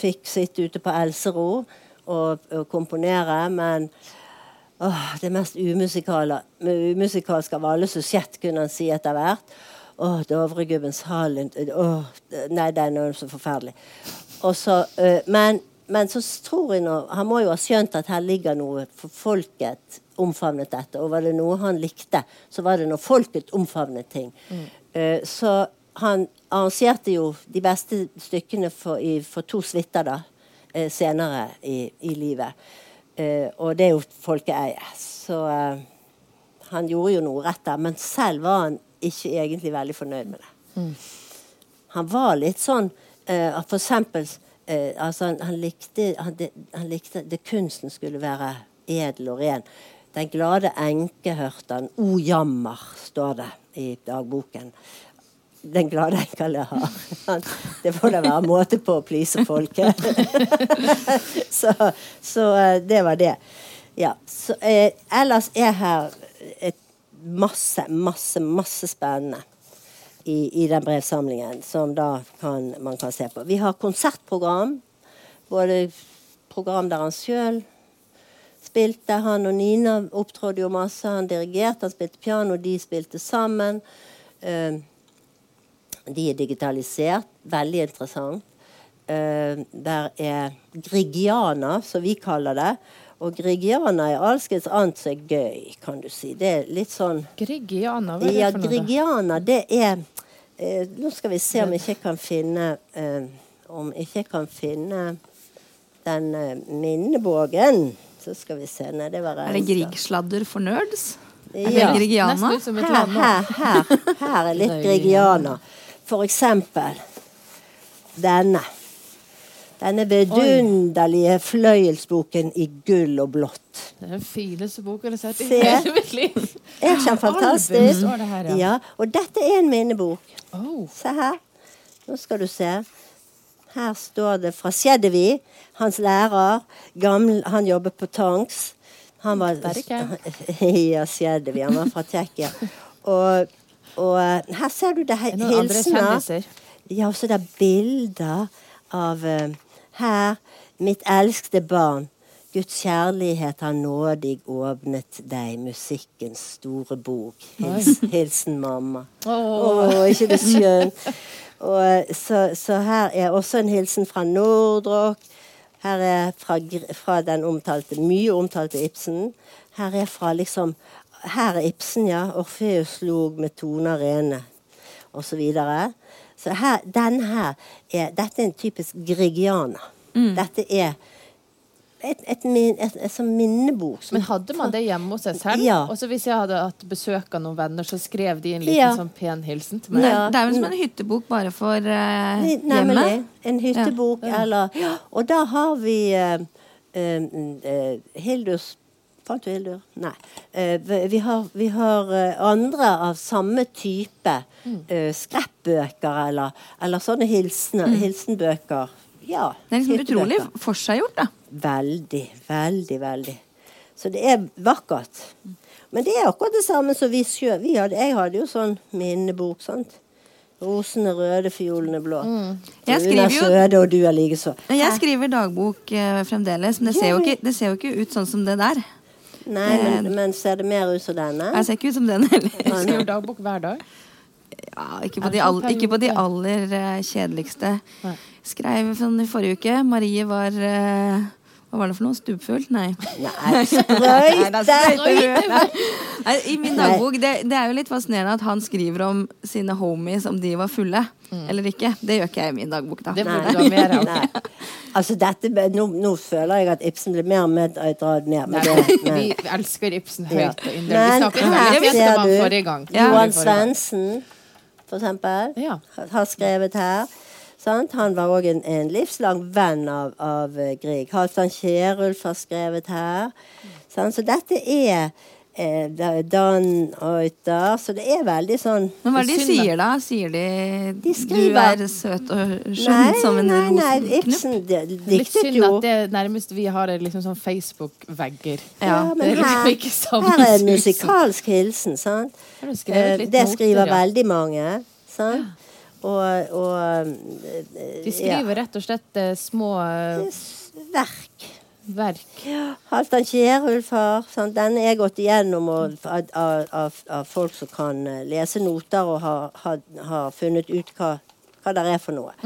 Speaker 3: fikk sitte ute på Elsero og, og komponere, men åh, det mest umusikale, umusikalske av alle sujett, kunne han si etter hvert. Åh, Dovregubbens hall Åh, Nei, det er så forferdelig. Og så, eh, men, men så tror jeg nå Han må jo ha skjønt at her ligger noe for folket omfavnet dette. Og var det noe han likte, så var det når folket omfavnet ting. Eh, så han arrangerte jo de beste stykkene for, i, for to suiter da, eh, senere i, i livet. Uh, og det er jo folkeeie. Så han gjorde jo noe rett der. Men selv var han ikke egentlig veldig fornøyd med det. Han var litt sånn at for eksempel eh, altså han, han, likte, han, han likte det kunsten skulle være edel og ren. Den glade enke hørte han. O jammer, står det i dagboken. Den glade enka. Han, det får da være måte på å please folket. så, så eh, det var det. Ja, så, eh, ellers er her et masse, masse, masse spennende i, i den brevsamlingen som da kan, man kan se på. Vi har konsertprogram. Både program der han sjøl spilte. Han og Nina opptrådte jo masse. Han dirigerte, han spilte piano, de spilte sammen. Uh, de er digitalisert. Veldig interessant. Uh, der er Grigiana, som vi kaller det. Og Grigiana er alskens annet som er gøy, kan du si. Det er litt sånn
Speaker 1: Grigiana, hva er det
Speaker 3: Ja,
Speaker 1: for noe?
Speaker 3: Grigiana, det er eh, Nå skal vi se om jeg ikke kan finne eh, Om jeg ikke kan finne den eh, minnebågen. Så skal vi se. Nei, det var
Speaker 2: Er det
Speaker 3: Reinstad.
Speaker 2: Grieg-sladder for nerds? Er
Speaker 3: Ja.
Speaker 2: det Grigiana?
Speaker 3: Her, her, her, her er litt Grigiana. For eksempel denne. Denne vidunderlige fløyelsboken i gull og blått.
Speaker 1: Det er den fineste boka jeg har sett i hele mitt liv.
Speaker 3: Er ikke fantastisk?
Speaker 1: det her, ja.
Speaker 3: Ja, og dette er en minnebok.
Speaker 1: Oh,
Speaker 3: Se her. Nå skal du se. Her står det fra Skjeddevi, Hans lærer. Gammel, han jobber på Tanks. Han var Ja, Skjeddevi. Han var fra Tsjekkia. Og, og eh, her ser du det
Speaker 1: er
Speaker 3: hilsener. Ja, og så er det bilder av eh, Her, mitt elskede barn. Guds kjærlighet har nådig åpnet deg, musikkens store bok. Hils, hilsen mamma. Å,
Speaker 1: Åh.
Speaker 3: ikke det skjønt? Så, så her er også en hilsen fra Nordrock. Her er fra, fra den omtalte, mye omtalte Ibsen. Her er fra liksom Her er Ibsen, ja. Orfeus log med toner rene, og så videre. Så her, den her er Dette er en typisk grigiana. Dette er et, et, min, et, et, sånn minnebok. som-
Speaker 1: Men hadde man det hjemme hos seg selv?
Speaker 3: Ja.
Speaker 1: Og så hvis jeg hadde hatt besøk av noen venner, så skrev de en liten
Speaker 3: Ja.
Speaker 1: sånn pen hilsen til meg?
Speaker 3: Ja.
Speaker 2: det er vel som en hyttebok bare for
Speaker 3: uh,
Speaker 2: hjemmet.
Speaker 3: Nemlig. En hyttebok eller Og da har vi uh, uh, uh Hildurs Fant du Hildur? Nei. Eh, vi har, vi har eh, andre av samme type eh, skreppbøker eller, eller sånne hilsener, hilsenbøker. Ja.
Speaker 2: Det er liksom utrolig forseggjort, da.
Speaker 3: Veldig, veldig, veldig. Så det er vakkert. Men det er akkurat det samme som vi sjøl. Jeg hadde jo sånn minnebok. sant? Rosene røde, fiolene blå.
Speaker 2: Jeg
Speaker 3: Du
Speaker 2: skriver
Speaker 3: er
Speaker 2: jo-
Speaker 3: søde, og du er likeså.
Speaker 2: så Jeg skriver dagbok eh, fremdeles, men det ser, ikke, det ser jo ikke ut sånn som det der.
Speaker 3: Nei, men, men ser det mer ut som denne?
Speaker 2: Jeg ser ikke ut som den heller.
Speaker 1: Jeg skriver dagbok hver dag.
Speaker 2: Ja, ikke, på de all,
Speaker 1: sånn
Speaker 2: ikke på de aller eh, kjedeligste.
Speaker 1: Nei.
Speaker 2: Skrev sånn i forrige uke. Marie var eh, Hva var det for noe? Stupfull? Nei.
Speaker 3: Nei, sprøyte!
Speaker 2: I min dagbok, det, det er jo litt fascinerende at han skriver om sine homies om de var fulle eller ikke. Det gjør ikke jeg i min dagbok, da.
Speaker 1: Det burde du ha mer av.
Speaker 3: Nei. Altså, dette, nå, nå føler jeg at Ibsen blir mer og mer dratt ned. Med det, men-
Speaker 1: vi elsker Ibsen høyt og inderlig.
Speaker 3: Men her ser du
Speaker 1: forrige gang.
Speaker 2: Ja.
Speaker 3: Johan. Svendsen, for eksempel,
Speaker 1: Ja.
Speaker 3: har skrevet her. Sant? Han var òg en, en livslang venn av, av eh, Grieg. Halvdan Kjerulf har skrevet her. Sant? Så dette er eh, da- Dan Reuter. Så det er veldig sånn
Speaker 2: Men hva er det de sier da? Sier de,
Speaker 3: De
Speaker 2: du er søt og skjønn som en
Speaker 3: nei, nei,
Speaker 2: rosenknupp?
Speaker 3: Ibsen de,
Speaker 1: Litt synd
Speaker 3: jo
Speaker 1: at det nærmest vi har, er liksom sånn Facebook-vegger.
Speaker 2: Ja.
Speaker 3: Ja,
Speaker 1: Det
Speaker 3: men
Speaker 1: er liksom
Speaker 3: her,
Speaker 1: ikke samme
Speaker 3: her er en musikalsk hilsen, sant?
Speaker 1: Det,
Speaker 3: Eh, Det
Speaker 1: noter,
Speaker 3: skriver
Speaker 1: ja.
Speaker 3: veldig mange, sant? Og, og
Speaker 1: De skriver rett og slett eh, små
Speaker 3: Verk. verk.
Speaker 1: verk.
Speaker 3: Halvdan Kjerulf har sant? Den er gått igjennom og, av, av, av, av folk som kan eh, lese noter og har, har, har funnet ut hva, hva det er for noe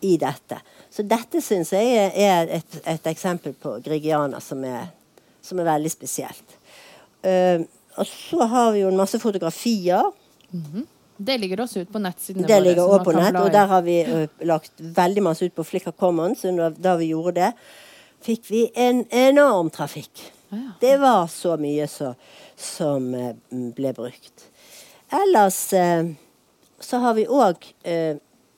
Speaker 3: i dette. Så dette syns jeg er- et, et eksempel på Grigiana som er, som er veldig spesielt. Uh, og så har vi jo en masse fotografier.
Speaker 1: Det ligger også ut på nettsidene
Speaker 3: Det ligger også på nett, og der har vi ø, lagt veldig masse ut på Flickr Commons. Da, vi gjorde det, fikk vi en enorm trafikk.
Speaker 1: Ja.
Speaker 3: Det var så mye så, som eh, ble brukt. Ellers eh, så har vi òg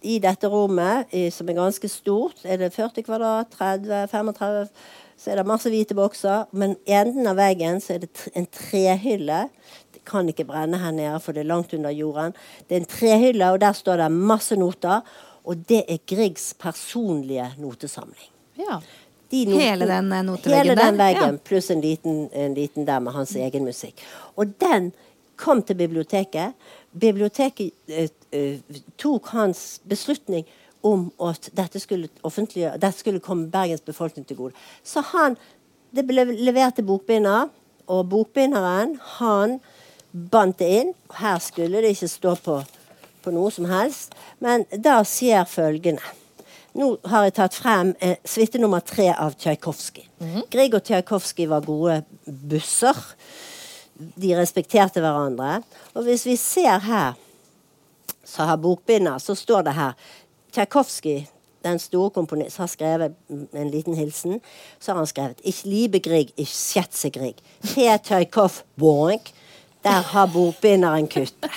Speaker 3: i dette rommet, i, som er ganske stort, er det 40 kvadrat, 30, 35 så er det masse hvite bokser. Men i enden av veggen så er det en trehylle. Det kan ikke brenne her nede, for det er langt under jorden. Det er en trehylle, og der står det masse noter. Og det er Griegs personlige notesamling.
Speaker 1: Ja.
Speaker 3: De noten,
Speaker 2: Hele den, eh, noteveggen
Speaker 3: Hele den
Speaker 2: veggen,
Speaker 3: veggen, pluss en liten, en liten der med hans egen musikk. Og den kom til biblioteket. Biblioteket eh, eh, tok hans beslutning om at dette skulle, dette skulle komme Bergens befolkning til gode. Så han Det ble levert til bokbinder, og bokbinderen, han bandt det inn. Her skulle det ikke stå på, på noe som helst. Men da skjer følgende. nå har jeg tatt frem eh, suite nummer tre av Tsjajkovskij. Grieg og Tsjajkovskij var gode busser. De respekterte hverandre. Og hvis vi ser her, så har bokbinder, så står det her Tsjajkovskij, den store komponisten, har skrevet en liten hilsen. Så har han skrevet Ich liebe Grieg, ich schätze Grieg. P. Tjajkov, boink. Der har bokbinderen kuttet.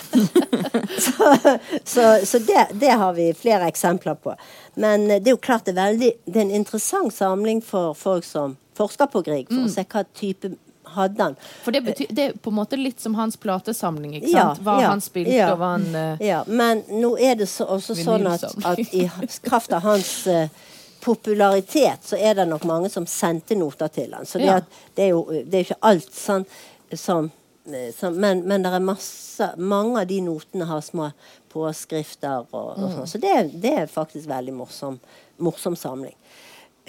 Speaker 3: så så, så det, det, har vi flere eksempler på. Men det er jo klart det er, veldig, det er en interessant samling for folk som forsker på Grieg, for mm. å se hva type hadde han.
Speaker 1: For det, betyr, det, er på en måte litt som hans platesamling, ikke sant? hva ja, han spilte ja. og hva han uh,
Speaker 3: Ja, men nå er det så, også sånn at, at, i kraft av hans uh, popularitet, så er det nok mange som sendte noter til han. Så det, ja. det er jo det er ikke alt sånn som Eh, så, men, men det er masse, mange av de notene har små påskrifter. Og, og sånn. Så det, det, er faktisk veldig morsom, morsom samling.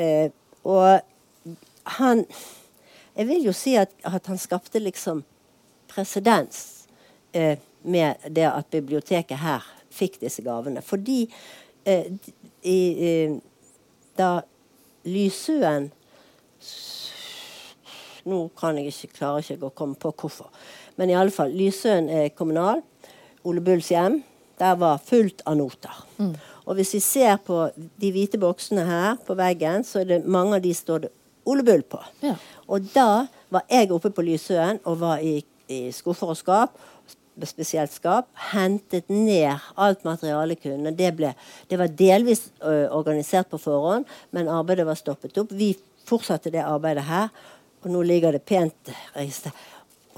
Speaker 3: Eh, og han Jeg vil jo si at, at han skapte liksom presedens eh, med det at biblioteket her fikk disse gavene. Fordi eh, i, eh, da Lysøen nå kan jeg ikke, klarer ikke å komme på hvorfor. Men i alle fall, Lysøen er kommunal. Ole Bulls hjem. Der var fullt av noter. Mm. Og hvis vi ser på de hvite boksene her på veggen, så er det mange av de står det Ole Bull på. Ja. Og da var jeg oppe på Lysøen og var i, i skuffer og skap spesielt skap, hentet ned alt materialet kunne. Det, ble, det var delvis ø, organisert på forhånd, men arbeidet var stoppet opp. Vi fortsatte det arbeidet her. Og nå ligger det pent register.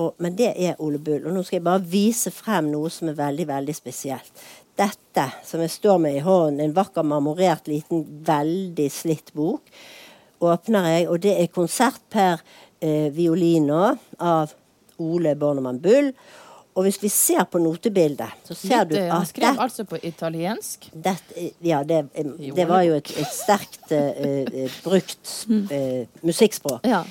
Speaker 3: Og, men det er Ole Bull. Og nå skal jeg bare vise frem noe som er veldig, veldig spesielt. Dette som jeg står med i hånden, en vakker marmorert, liten, veldig slitt bok, åpner jeg, og det er konsert per eh, violino av Ole Bornemann Bull. Og hvis vi ser på notebildet, så ser Litt, du
Speaker 1: at Han skrev det, altså på italiensk?
Speaker 3: Det, ja, det, det, var jo et, et sterkt uh, brukt uh, musikkspråk. Ja.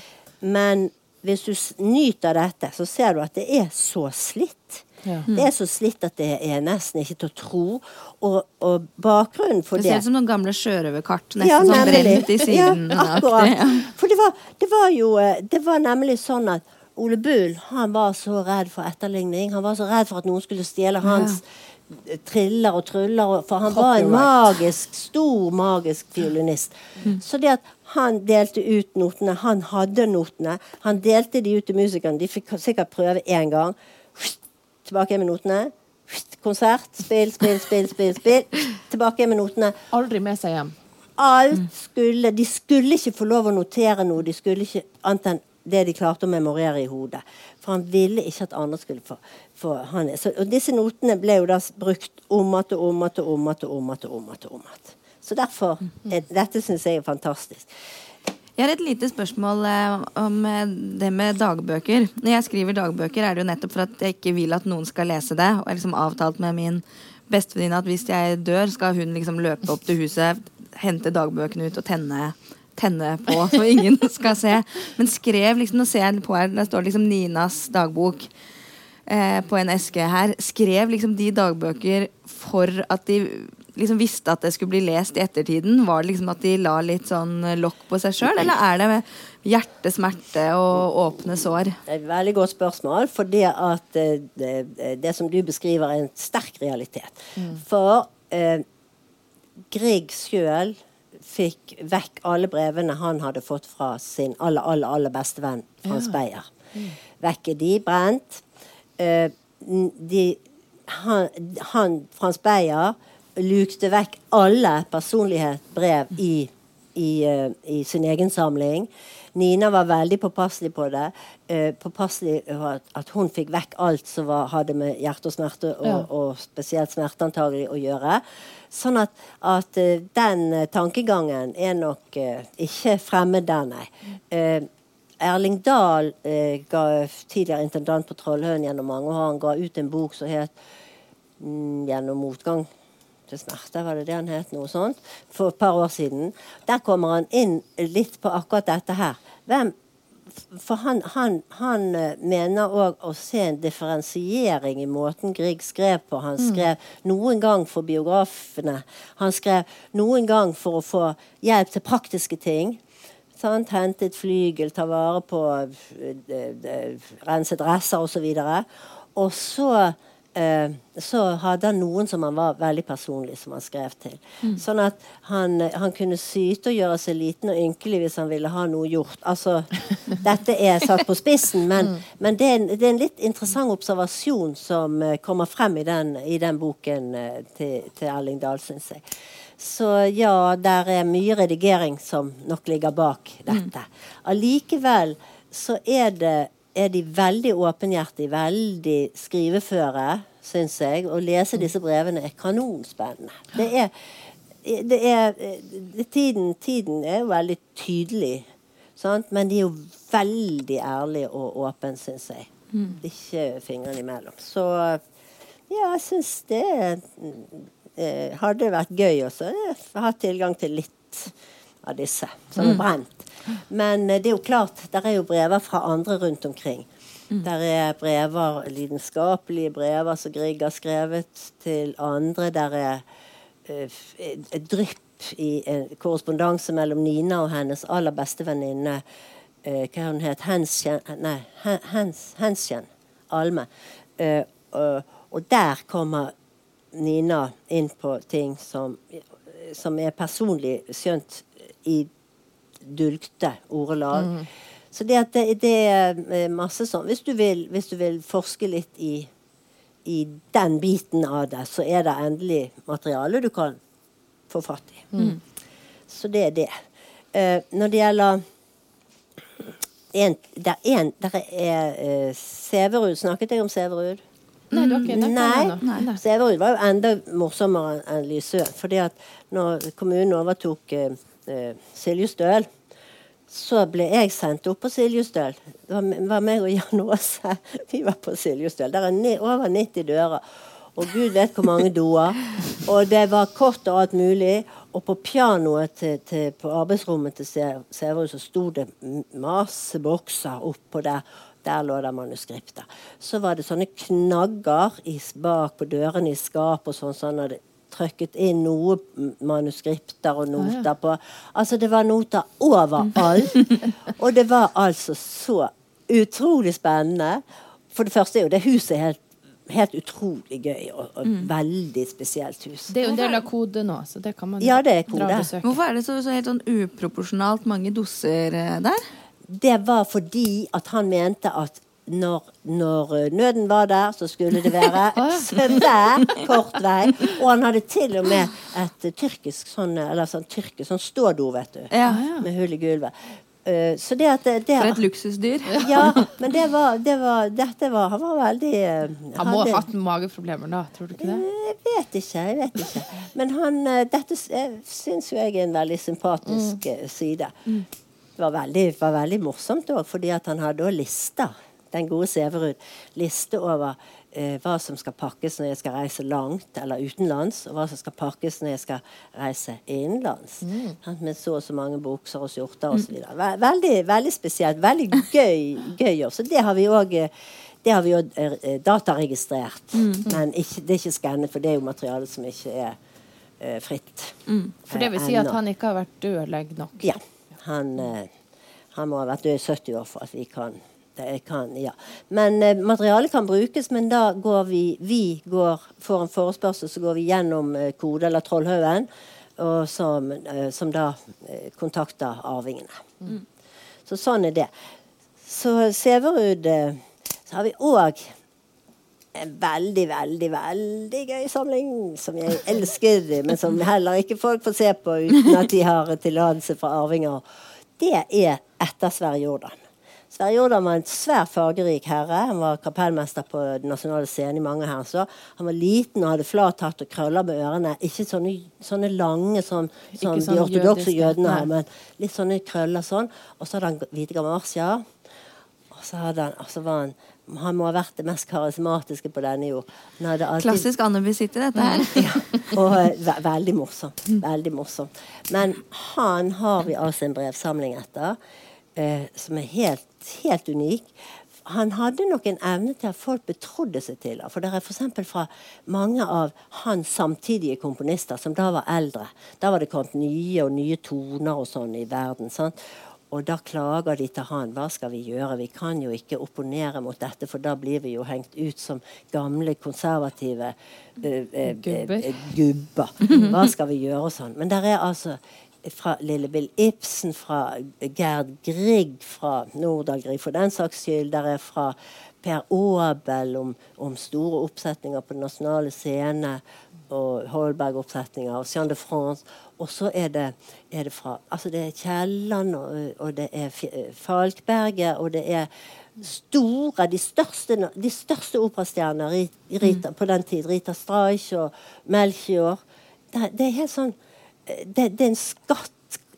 Speaker 3: Men hvis du nyter dette, så ser du at det er så slitt. Ja. Det er så slitt at det er nesten ikke til å tro. Og, og bakgrunnen for det
Speaker 2: Det ser ut som noen gamle sjørøverkart. Nesten ja, sånn brent i siden.
Speaker 3: Ja, akkurat. Ja. For det var, det var, jo eh, Det var nemlig sånn at Ole Bull han var så redd for etterligning. Han var så redd for at noen skulle stjele hans triller og truller. For han var en magisk, stor magisk fiolinist. Mm. Så det at han delte ut notene. Han hadde notene. Han delte de ut til musikerne. De fikk sikkert prøve én gang. Tilbake med notene. Konsert. Spill, spill, spill, spill. spill. Tilbake med notene.
Speaker 1: Aldri med seg hjem.
Speaker 3: Alt skulle De skulle ikke få lov å notere noe. De skulle ikke annet enn det de klarte å memorere i hodet. For han ville ikke at andre skulle få, få han. Så, og disse notene ble jo da brukt om igjen og om igjen og om igjen og om igjen. Så derfor er, Dette syns jeg er fantastisk.
Speaker 2: Jeg har et lite spørsmål eh, om eh, det med dagbøker. Når jeg skriver dagbøker, er det jo nettopp for at jeg ikke vil at noen skal lese det. Og jeg har liksom avtalt med min bestevenninne at hvis jeg dør, skal hun liksom løpe opp til huset, hente dagbøkene ut og tenne, tenne på, så ingen skal se. Men skrev liksom, nå ser jeg på her, der står liksom Ninas dagbok eh, på en eske her. Skrev liksom de dagbøker for at de liksom visste at det skulle bli lest i ettertiden? Var det liksom at de la litt sånn lokk på seg sjøl, eller er det hjerte, smerte og åpne sår?
Speaker 3: Det er et veldig godt spørsmål, for det at eh, det, det som du beskriver, er en sterk realitet. Mm. For eh, Grieg sjøl fikk vekk alle brevene han hadde fått fra sin aller, aller, aller beste venn Frans ja. Beyer. Mm. Vekk er de, brent. Eh, de, han, han, Frans Beyer lukte vekk alle personlighetsbrev i, i, uh, i, sin egen samling. Nina var veldig påpasselig på det. Uh, påpasselig at, at, hun fikk vekk alt som var, hadde med hjerte og smerte, og, ja. og spesielt smerte antagelig, å gjøre. Sånn at, at uh, den tankegangen er nok ikke fremmed der, nei. Erling Dahl, ga, tidligere intendant på Trollhøen gjennom mange år, han ga ut en bok som het mm, 'Gjennom motgang' til smerte, var det det han het? Noe sånt. For et par år siden. Der kommer han inn litt på akkurat dette her. Hvem for han, han, han eh, mener òg å se en differensiering i måten Grieg skrev på. Han skrev noen gang for biografene. Han skrev noen gang for å få hjelp til praktiske ting. Sant? et flygel, ta vare på Rense eh, renset dresser osv. Og så eh, så hadde han noen som han var veldig personlig, som han skrev til. Sånn at han, han kunne syte og gjøre seg liten og ynkelig hvis han ville ha noe gjort. Altså, dette er satt på spissen, men, men det, er en, det er en litt interessant observasjon som eh, kommer frem i den, i den boken eh, til, til Erling Dahl, syns jeg. Så ja, der er mye redigering som nok ligger bak dette. Allikevel så er det er de veldig åpenhjertige, veldig skriveføre, syns jeg. Å lese disse brevene er kanonspennende. Det er, det er det, tiden, tiden er jo veldig tydelig, sant? men de er jo veldig ærlige og åpne, syns jeg. Ikke fingrene imellom. Så ja, jeg syns det eh, hadde vært gøy også å ha tilgang til litt av disse som er brent. Men eh, det er jo klart, der er jo brever fra andre rundt omkring. Der er brever, lidenskapelige brever som Grieg har skrevet til andre. Der er eh, et drypp i en korrespondanse mellom Nina og hennes aller beste venninne. eh, hva hun het Henskjen Nei, Hens, Henskjen Alme. Og der kommer Nina inn på ting som, som er personlig, skjønt i dulgte ordelag. Så det, at det, det er eh, masse sånn hvis du, vil, hvis du vil forske litt i, i den biten av det, så er det endelig materiale du kan få fatt i. Så det er det. Uh, når det gjelder en, der, en, der er uh, Severud. Snakket jeg om Severud?
Speaker 1: Nei, nevnt
Speaker 3: Nei.
Speaker 1: Nei.
Speaker 3: Severud var jo enda morsommere enn- Lysøen. fordi at når kommunen overtok eh, eh, Siljestøl, så ble jeg sendt opp på Siljestøl. Det var, meg og Jan Aase. Vi var på Siljestøl. Der er over 90 dører. Og gud vet hvor mange doer. Og det var kort og alt mulig. Og på pianoet til, til, på arbeidsrommet til Sæverud så sto det masse bokser oppå der. Der lå det manuskripter. Så var det sånne knagger i, bak på dørene i skap og sånn. sånn hadde trykket inn noe manuskripter og noter på. Altså, det var noter overalt. og det var altså så utrolig spennende. For det første er jo det huset helt, helt utrolig gøy, og, og veldig spesielt hus.
Speaker 1: Det er jo en del av kode nå, så det kan man
Speaker 3: Ja, det er
Speaker 1: dra og besøke.
Speaker 2: Hvorfor er det så, så helt sånn uproporsjonalt mange doser eh, der?
Speaker 3: Det var fordi at han mente at når, når eh, nøden var der, så skulle det være svær, kort vei. Og han hadde til og med et eh, tyrkisk sånn, eller sånn, tyrkisk, sånn stådo, vet du.
Speaker 2: Ja.
Speaker 3: Med hull i gulvet. Eh, så det at det, det
Speaker 2: For et luksusdyr.
Speaker 3: Ja, men det var, det var Dette var Han var veldig eh,
Speaker 1: Han må
Speaker 3: hadde-
Speaker 1: ha hatt mageproblemer da, tror du ikke det?
Speaker 3: Jeg vet ikke. jeg vet ikke. Men han, eh, dette eh, syns jo jeg er en veldig sympatisk mm. side. Det var veldig, var veldig morsomt òg, fordi at han hadde òg lister. Den gode Sæverud. Liste over eh, hva som skal pakkes når jeg skal reise langt eller utenlands, og hva som skal pakkes når jeg skal reise innenlands. Mm. Med så og så mange bukser og skjorter osv. Ve veldig, veldig spesielt. Veldig gøy, gøy jobb. Så det har vi òg det har vi jo eh, dataregistrert. Men ikke, det er ikke skannet, for det er jo materiale som ikke er uh, fritt.
Speaker 1: For det vil si
Speaker 3: eh,
Speaker 1: at han ikke har vært død lenge nok.
Speaker 3: Ja. Han, uh, han må ha vært død i 70 år for at vi kan kan, ja. Men eh, materialet kan brukes, men da går vi Vi går, får en forespørsel, så går vi gjennom eh, Kode eller Trollhaugen, som, eh, som da eh, kontakter arvingene. Så sånn er det. Så Sæverud eh, Så har vi òg en veldig, veldig, veldig gøy samling som jeg elsker, men som heller ikke folk får se på uten at de har tillatelse fra arvinger. Det er etter Sverre Jordan. Sverre Jordan var en svært fargerik herre. Han var kapellmester på Den nasjonale scenen i mange herser. Han var liten og hadde flat hatt og krøller med ørene. Ikke sånne, sånne lange som, som de ortodokse jødene har, men litt sånne krøller sånn. Og så hadde han hvite gamasjer. Og så, han, og så var han Han må ha vært det mest karismatiske på denne jord. Alltid
Speaker 2: Klassisk Anne-visitte, dette her.
Speaker 3: ja, og eh, ve veldig morsomt. Veldig morsomt. Men han har vi altså en brevsamling etter. Eh, som er helt, helt unik. Han hadde nok en evne til at folk betrodde seg til ham. For det er f.eks. fra mange av hans samtidige komponister, som da var eldre. Da var det kommet nye og nye toner og sånn i verden. sant? Og da klager de til han. Hva skal vi gjøre? Vi kan jo ikke opponere mot dette, for da blir vi jo hengt ut som gamle, konservative uh,
Speaker 1: uh,
Speaker 3: eh, gubber. Hva skal vi gjøre og sånn? Men der er altså fra Lillebill Ibsen, fra Gerd Grieg, fra Nordahl Grieg for den saks skyld. Der er fra Per Aabel om, om store oppsetninger på Den nasjonale scene og Holberg-oppsetninger og Jean de France. Og så er det, er det fra altså det er Kielland, og, og det er Falkberget, og det er store, de største, de største operastjerner Rita, mm. på den tid. Rita Streich og Melchior. Det, det er helt sånn det, det er en skatt,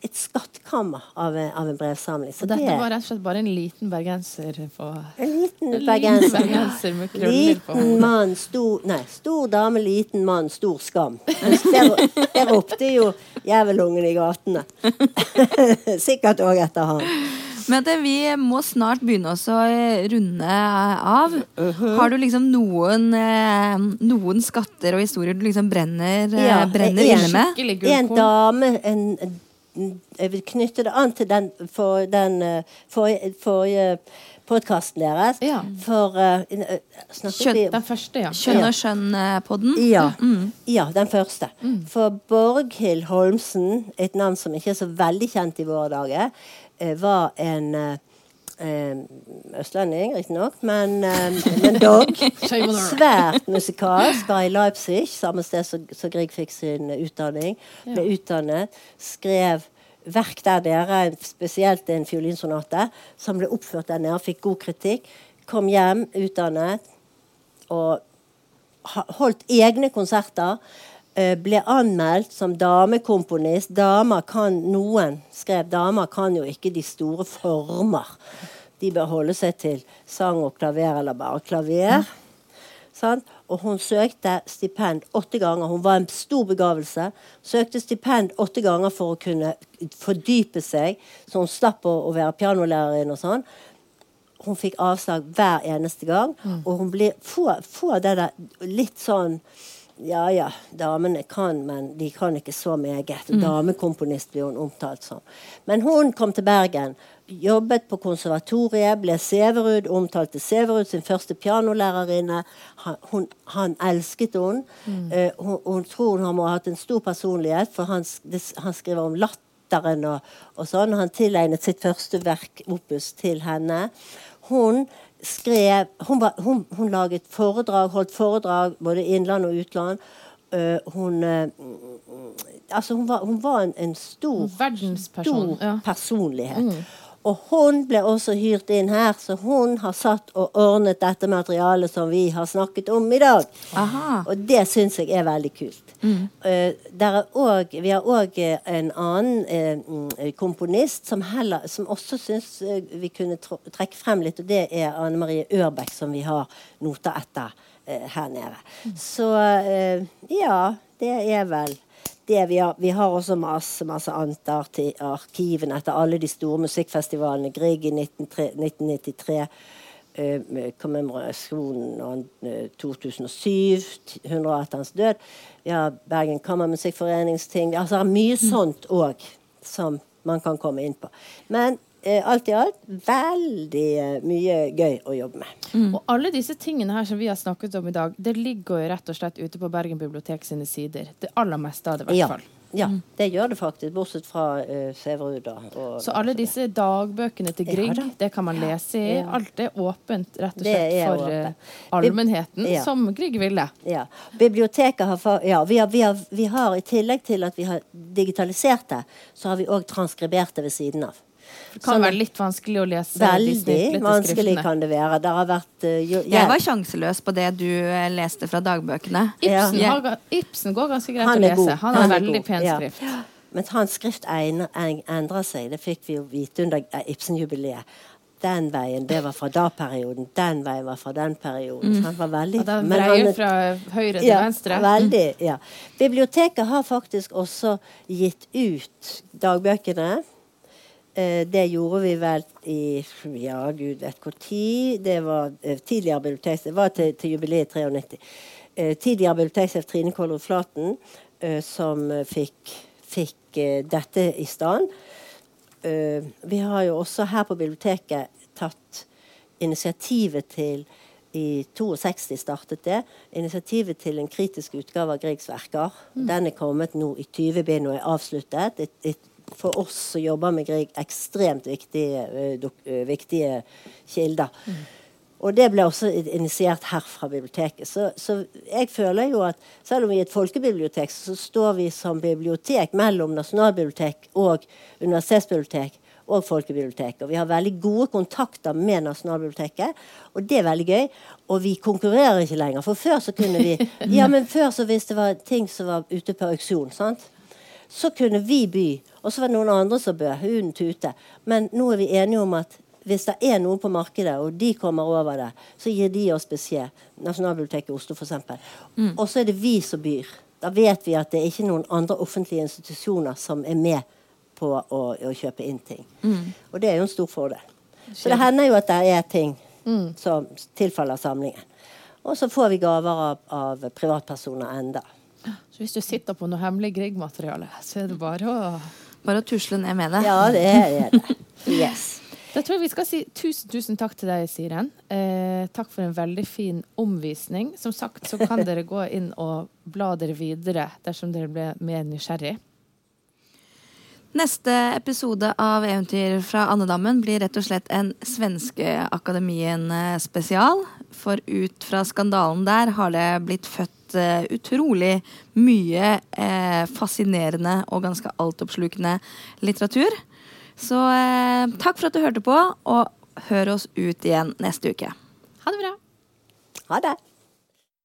Speaker 3: et skattkammer av, av en brevsamling. Så det
Speaker 1: dette
Speaker 3: er
Speaker 1: var rett og slett bare en liten bergenser på
Speaker 3: en liten
Speaker 1: En liten
Speaker 3: bergenser.
Speaker 1: bergenser med på
Speaker 3: Liten
Speaker 1: hodet.
Speaker 3: mann, stor Nei, stor dame, liten mann, stor skam. Der, der ropte jo jævelungen i gatene. Sikkert òg etter han.
Speaker 2: Men det, vi må snart begynne oss å eh, runde av. Har du liksom noen, eh, noen skatter og historier du liksom brenner, eh,
Speaker 3: Ja,
Speaker 2: brenner
Speaker 3: en-
Speaker 2: inne med?
Speaker 3: En dame en, Jeg vil knytte det an til den, for, den for, forrige, forrige podkasten deres.
Speaker 1: Ja.
Speaker 3: For uh, eh, vi
Speaker 1: Den første, ja.
Speaker 3: Kjønn
Speaker 2: og skjønn-podden?
Speaker 3: Ja, ja, den første. For Borghild Holmsen, et navn som ikke er så veldig kjent i våre dager, eh, var en eh, eh, østlending, riktignok, men, eh, men dog. Svært musikalsk. Var i Leipzig, samme sted som Grieg fikk sin utdanning. Ble utdannet. Skrev verk der nede, spesielt en fiolinsonate, som ble oppført der nede. Fikk god kritikk. Kom hjem utdannet og holdt egne konserter. Eh, Ble anmeldt som damekomponist. Damer kan noen skrev damer kan jo ikke de store former. De bør holde seg til sang og klaver eller bare klaver. Sant? Og hun søkte stipend åtte ganger. Hun var en stor begavelse. Søkte stipend åtte ganger for å kunne fordype seg, så hun slapp å, å være pianolærer og sånn hun fikk avslag hver eneste gang. Og hun blir, får, får det der litt sånn Ja ja, damene kan, men de kan ikke så meget. Damekomponist blir hun omtalt som. Men hun kom til Bergen. Jobbet på konservatoriet, ble Severud, omtalte Severud sin første pianolærerinne. Han, hun, han elsket hun. Uh, hun. Hun tror hun må ha hatt en stor personlighet, for han, han skriver om latteren og, og sånn. Han tilegnet sitt første verk, opus, til henne. Hun skrev Hun, var, hun, hun laget foredrag, holdt foredrag både innland og utland. Uh, hun uh, Altså, hun var, hun var en, en stor,
Speaker 1: Verdensperson,
Speaker 3: stor
Speaker 1: ja.
Speaker 3: personlighet. Og hun ble også hyrt inn her, så hun har satt og ordnet dette materialet som vi har snakket om i dag.
Speaker 2: Aha.
Speaker 3: Og det syns jeg er veldig kult. Eh, der er også, vi har òg en annen eh, mm, komponist som, heller, som også syns eh, vi kunne trekke frem litt, og det er Anne Marie Ørbeck, som vi har noter etter eh, her nede. Så eh, ja, det er vel det vi har, vi har også masse masse annet i arkivene etter alle de store musikkfestivalene. Grieg i 1903 1993. eh, kommemorasjonen av eh, 2007, 100 år etter hans død. Vi har Bergen Kammermusikkforeningsting. Altså, det er mye sånt òg som man kan komme inn på. Men eh, alt i alt veldig eh, mye gøy å jobbe med.
Speaker 1: Og alle disse tingene her som vi har snakket om i dag, det ligger jo rett og slett ute på Bergen bibliotek sine sider. Det aller meste av det, i hvert fall.
Speaker 3: ja, det gjør det faktisk, bortsett fra uh, Severud.
Speaker 1: Så alle disse dagbøkene til
Speaker 3: Ja
Speaker 1: Grieg,
Speaker 3: da.
Speaker 1: det kan man lese i.
Speaker 3: Ja.
Speaker 1: Alt er åpent, rett og slett, for eh, allmennheten,
Speaker 3: Ja.
Speaker 1: som Grieg ville.
Speaker 3: Ja. Biblioteket har, ja, vi har, vi, har, vi har I tillegg til at vi har digitalisert det, så har vi òg transkribert det ved siden av.
Speaker 1: Det kan være litt vanskelig å lese
Speaker 3: Veldig vanskelig kan det være. Det har vært uh, jo,
Speaker 2: Jeg var sjanseløs på det du eh, leste fra dagbøkene.
Speaker 1: Ibsen,
Speaker 2: Ja.
Speaker 1: har, Ibsen går ganske greit
Speaker 3: Han
Speaker 1: å lese.
Speaker 3: god.
Speaker 1: Han har veldig
Speaker 3: god,
Speaker 1: pen
Speaker 3: ja.
Speaker 1: skrift.
Speaker 3: Men hans skrift endrer seg. Det fikk vi jo vite under eh, Ibsen-jubileet. Den veien, det var fra da-perioden. Den veien var fra den perioden. Mm. han var veldig
Speaker 1: Og den
Speaker 3: men han er-
Speaker 1: fra høyre til
Speaker 3: ja,
Speaker 1: venstre.
Speaker 3: Veldig, ja. Biblioteket har faktisk også gitt ut dagbøkene. Eh, det gjorde vi vel i ja, gud vet hvor tid. Det var eh, tidligere biblioteksjef Det var til, til jubileet 93. Eh, tidligere biblioteksjef Trine Kolrud Flaten eh, som fikk, fikk dette i stand. Eh, vi har jo også her på biblioteket tatt initiativet til i 62 startet det. Initiativet til en kritisk utgave av Griegs verker. Den er kommet nå i 20 bind og er avsluttet. Et, et, for oss som jobber med Grieg, ekstremt viktige, eh, eh, viktige kilder. Og det ble også initiert her fra biblioteket. Så, så jeg føler jo at selv om vi er et folkebibliotek, så står vi som bibliotek mellom nasjonalbibliotek og universitetsbibliotek og folkebibliotek. Og vi har veldig gode kontakter med Nasjonalbiblioteket, og det er veldig gøy. Og vi konkurrerer ikke lenger. For før så kunne vi Ja, men før så hvis det var ting som var ute på auksjon, sant? Så kunne vi by. Og så var det noen andre som bød. Hunden Tute. Men nå er vi enige om at hvis det er noe på markedet, og de kommer over det, så gir de oss beskjed. Nasjonalbiblioteket i Oslo, f.eks. Mm. Og så er det vi som byr. Da vet vi at det er ikke noen andre offentlige institusjoner som er med på å, å kjøpe inn ting.
Speaker 2: Mm.
Speaker 3: Og det er jo en stor fordel. Så det hender jo at det er ting som tilfaller samlingen. Og så får vi gaver av, av privatpersoner enda.
Speaker 1: Så hvis du sitter på noe hemmelig Grieg-materiale, så er det bare å
Speaker 2: Bare å tusle ned med det.
Speaker 3: Ja, det er det. Yes.
Speaker 1: Da tror jeg vi skal si tusen, tusen takk til deg, Siren. Eh, takk for en veldig fin omvisning. Som sagt så kan dere gå inn og bla dere videre dersom dere ble mer nysgjerrig.
Speaker 2: Neste episode av Eventyr fra Andedammen blir rett og slett en Svenskeakademien-spesial. For ut fra skandalen der har det blitt født eh, utrolig mye eh, fascinerende og ganske altoppslukende litteratur. Så eh, takk for at du hørte på, og hør oss ut igjen neste uke.
Speaker 1: Ha det bra.
Speaker 3: Ha det.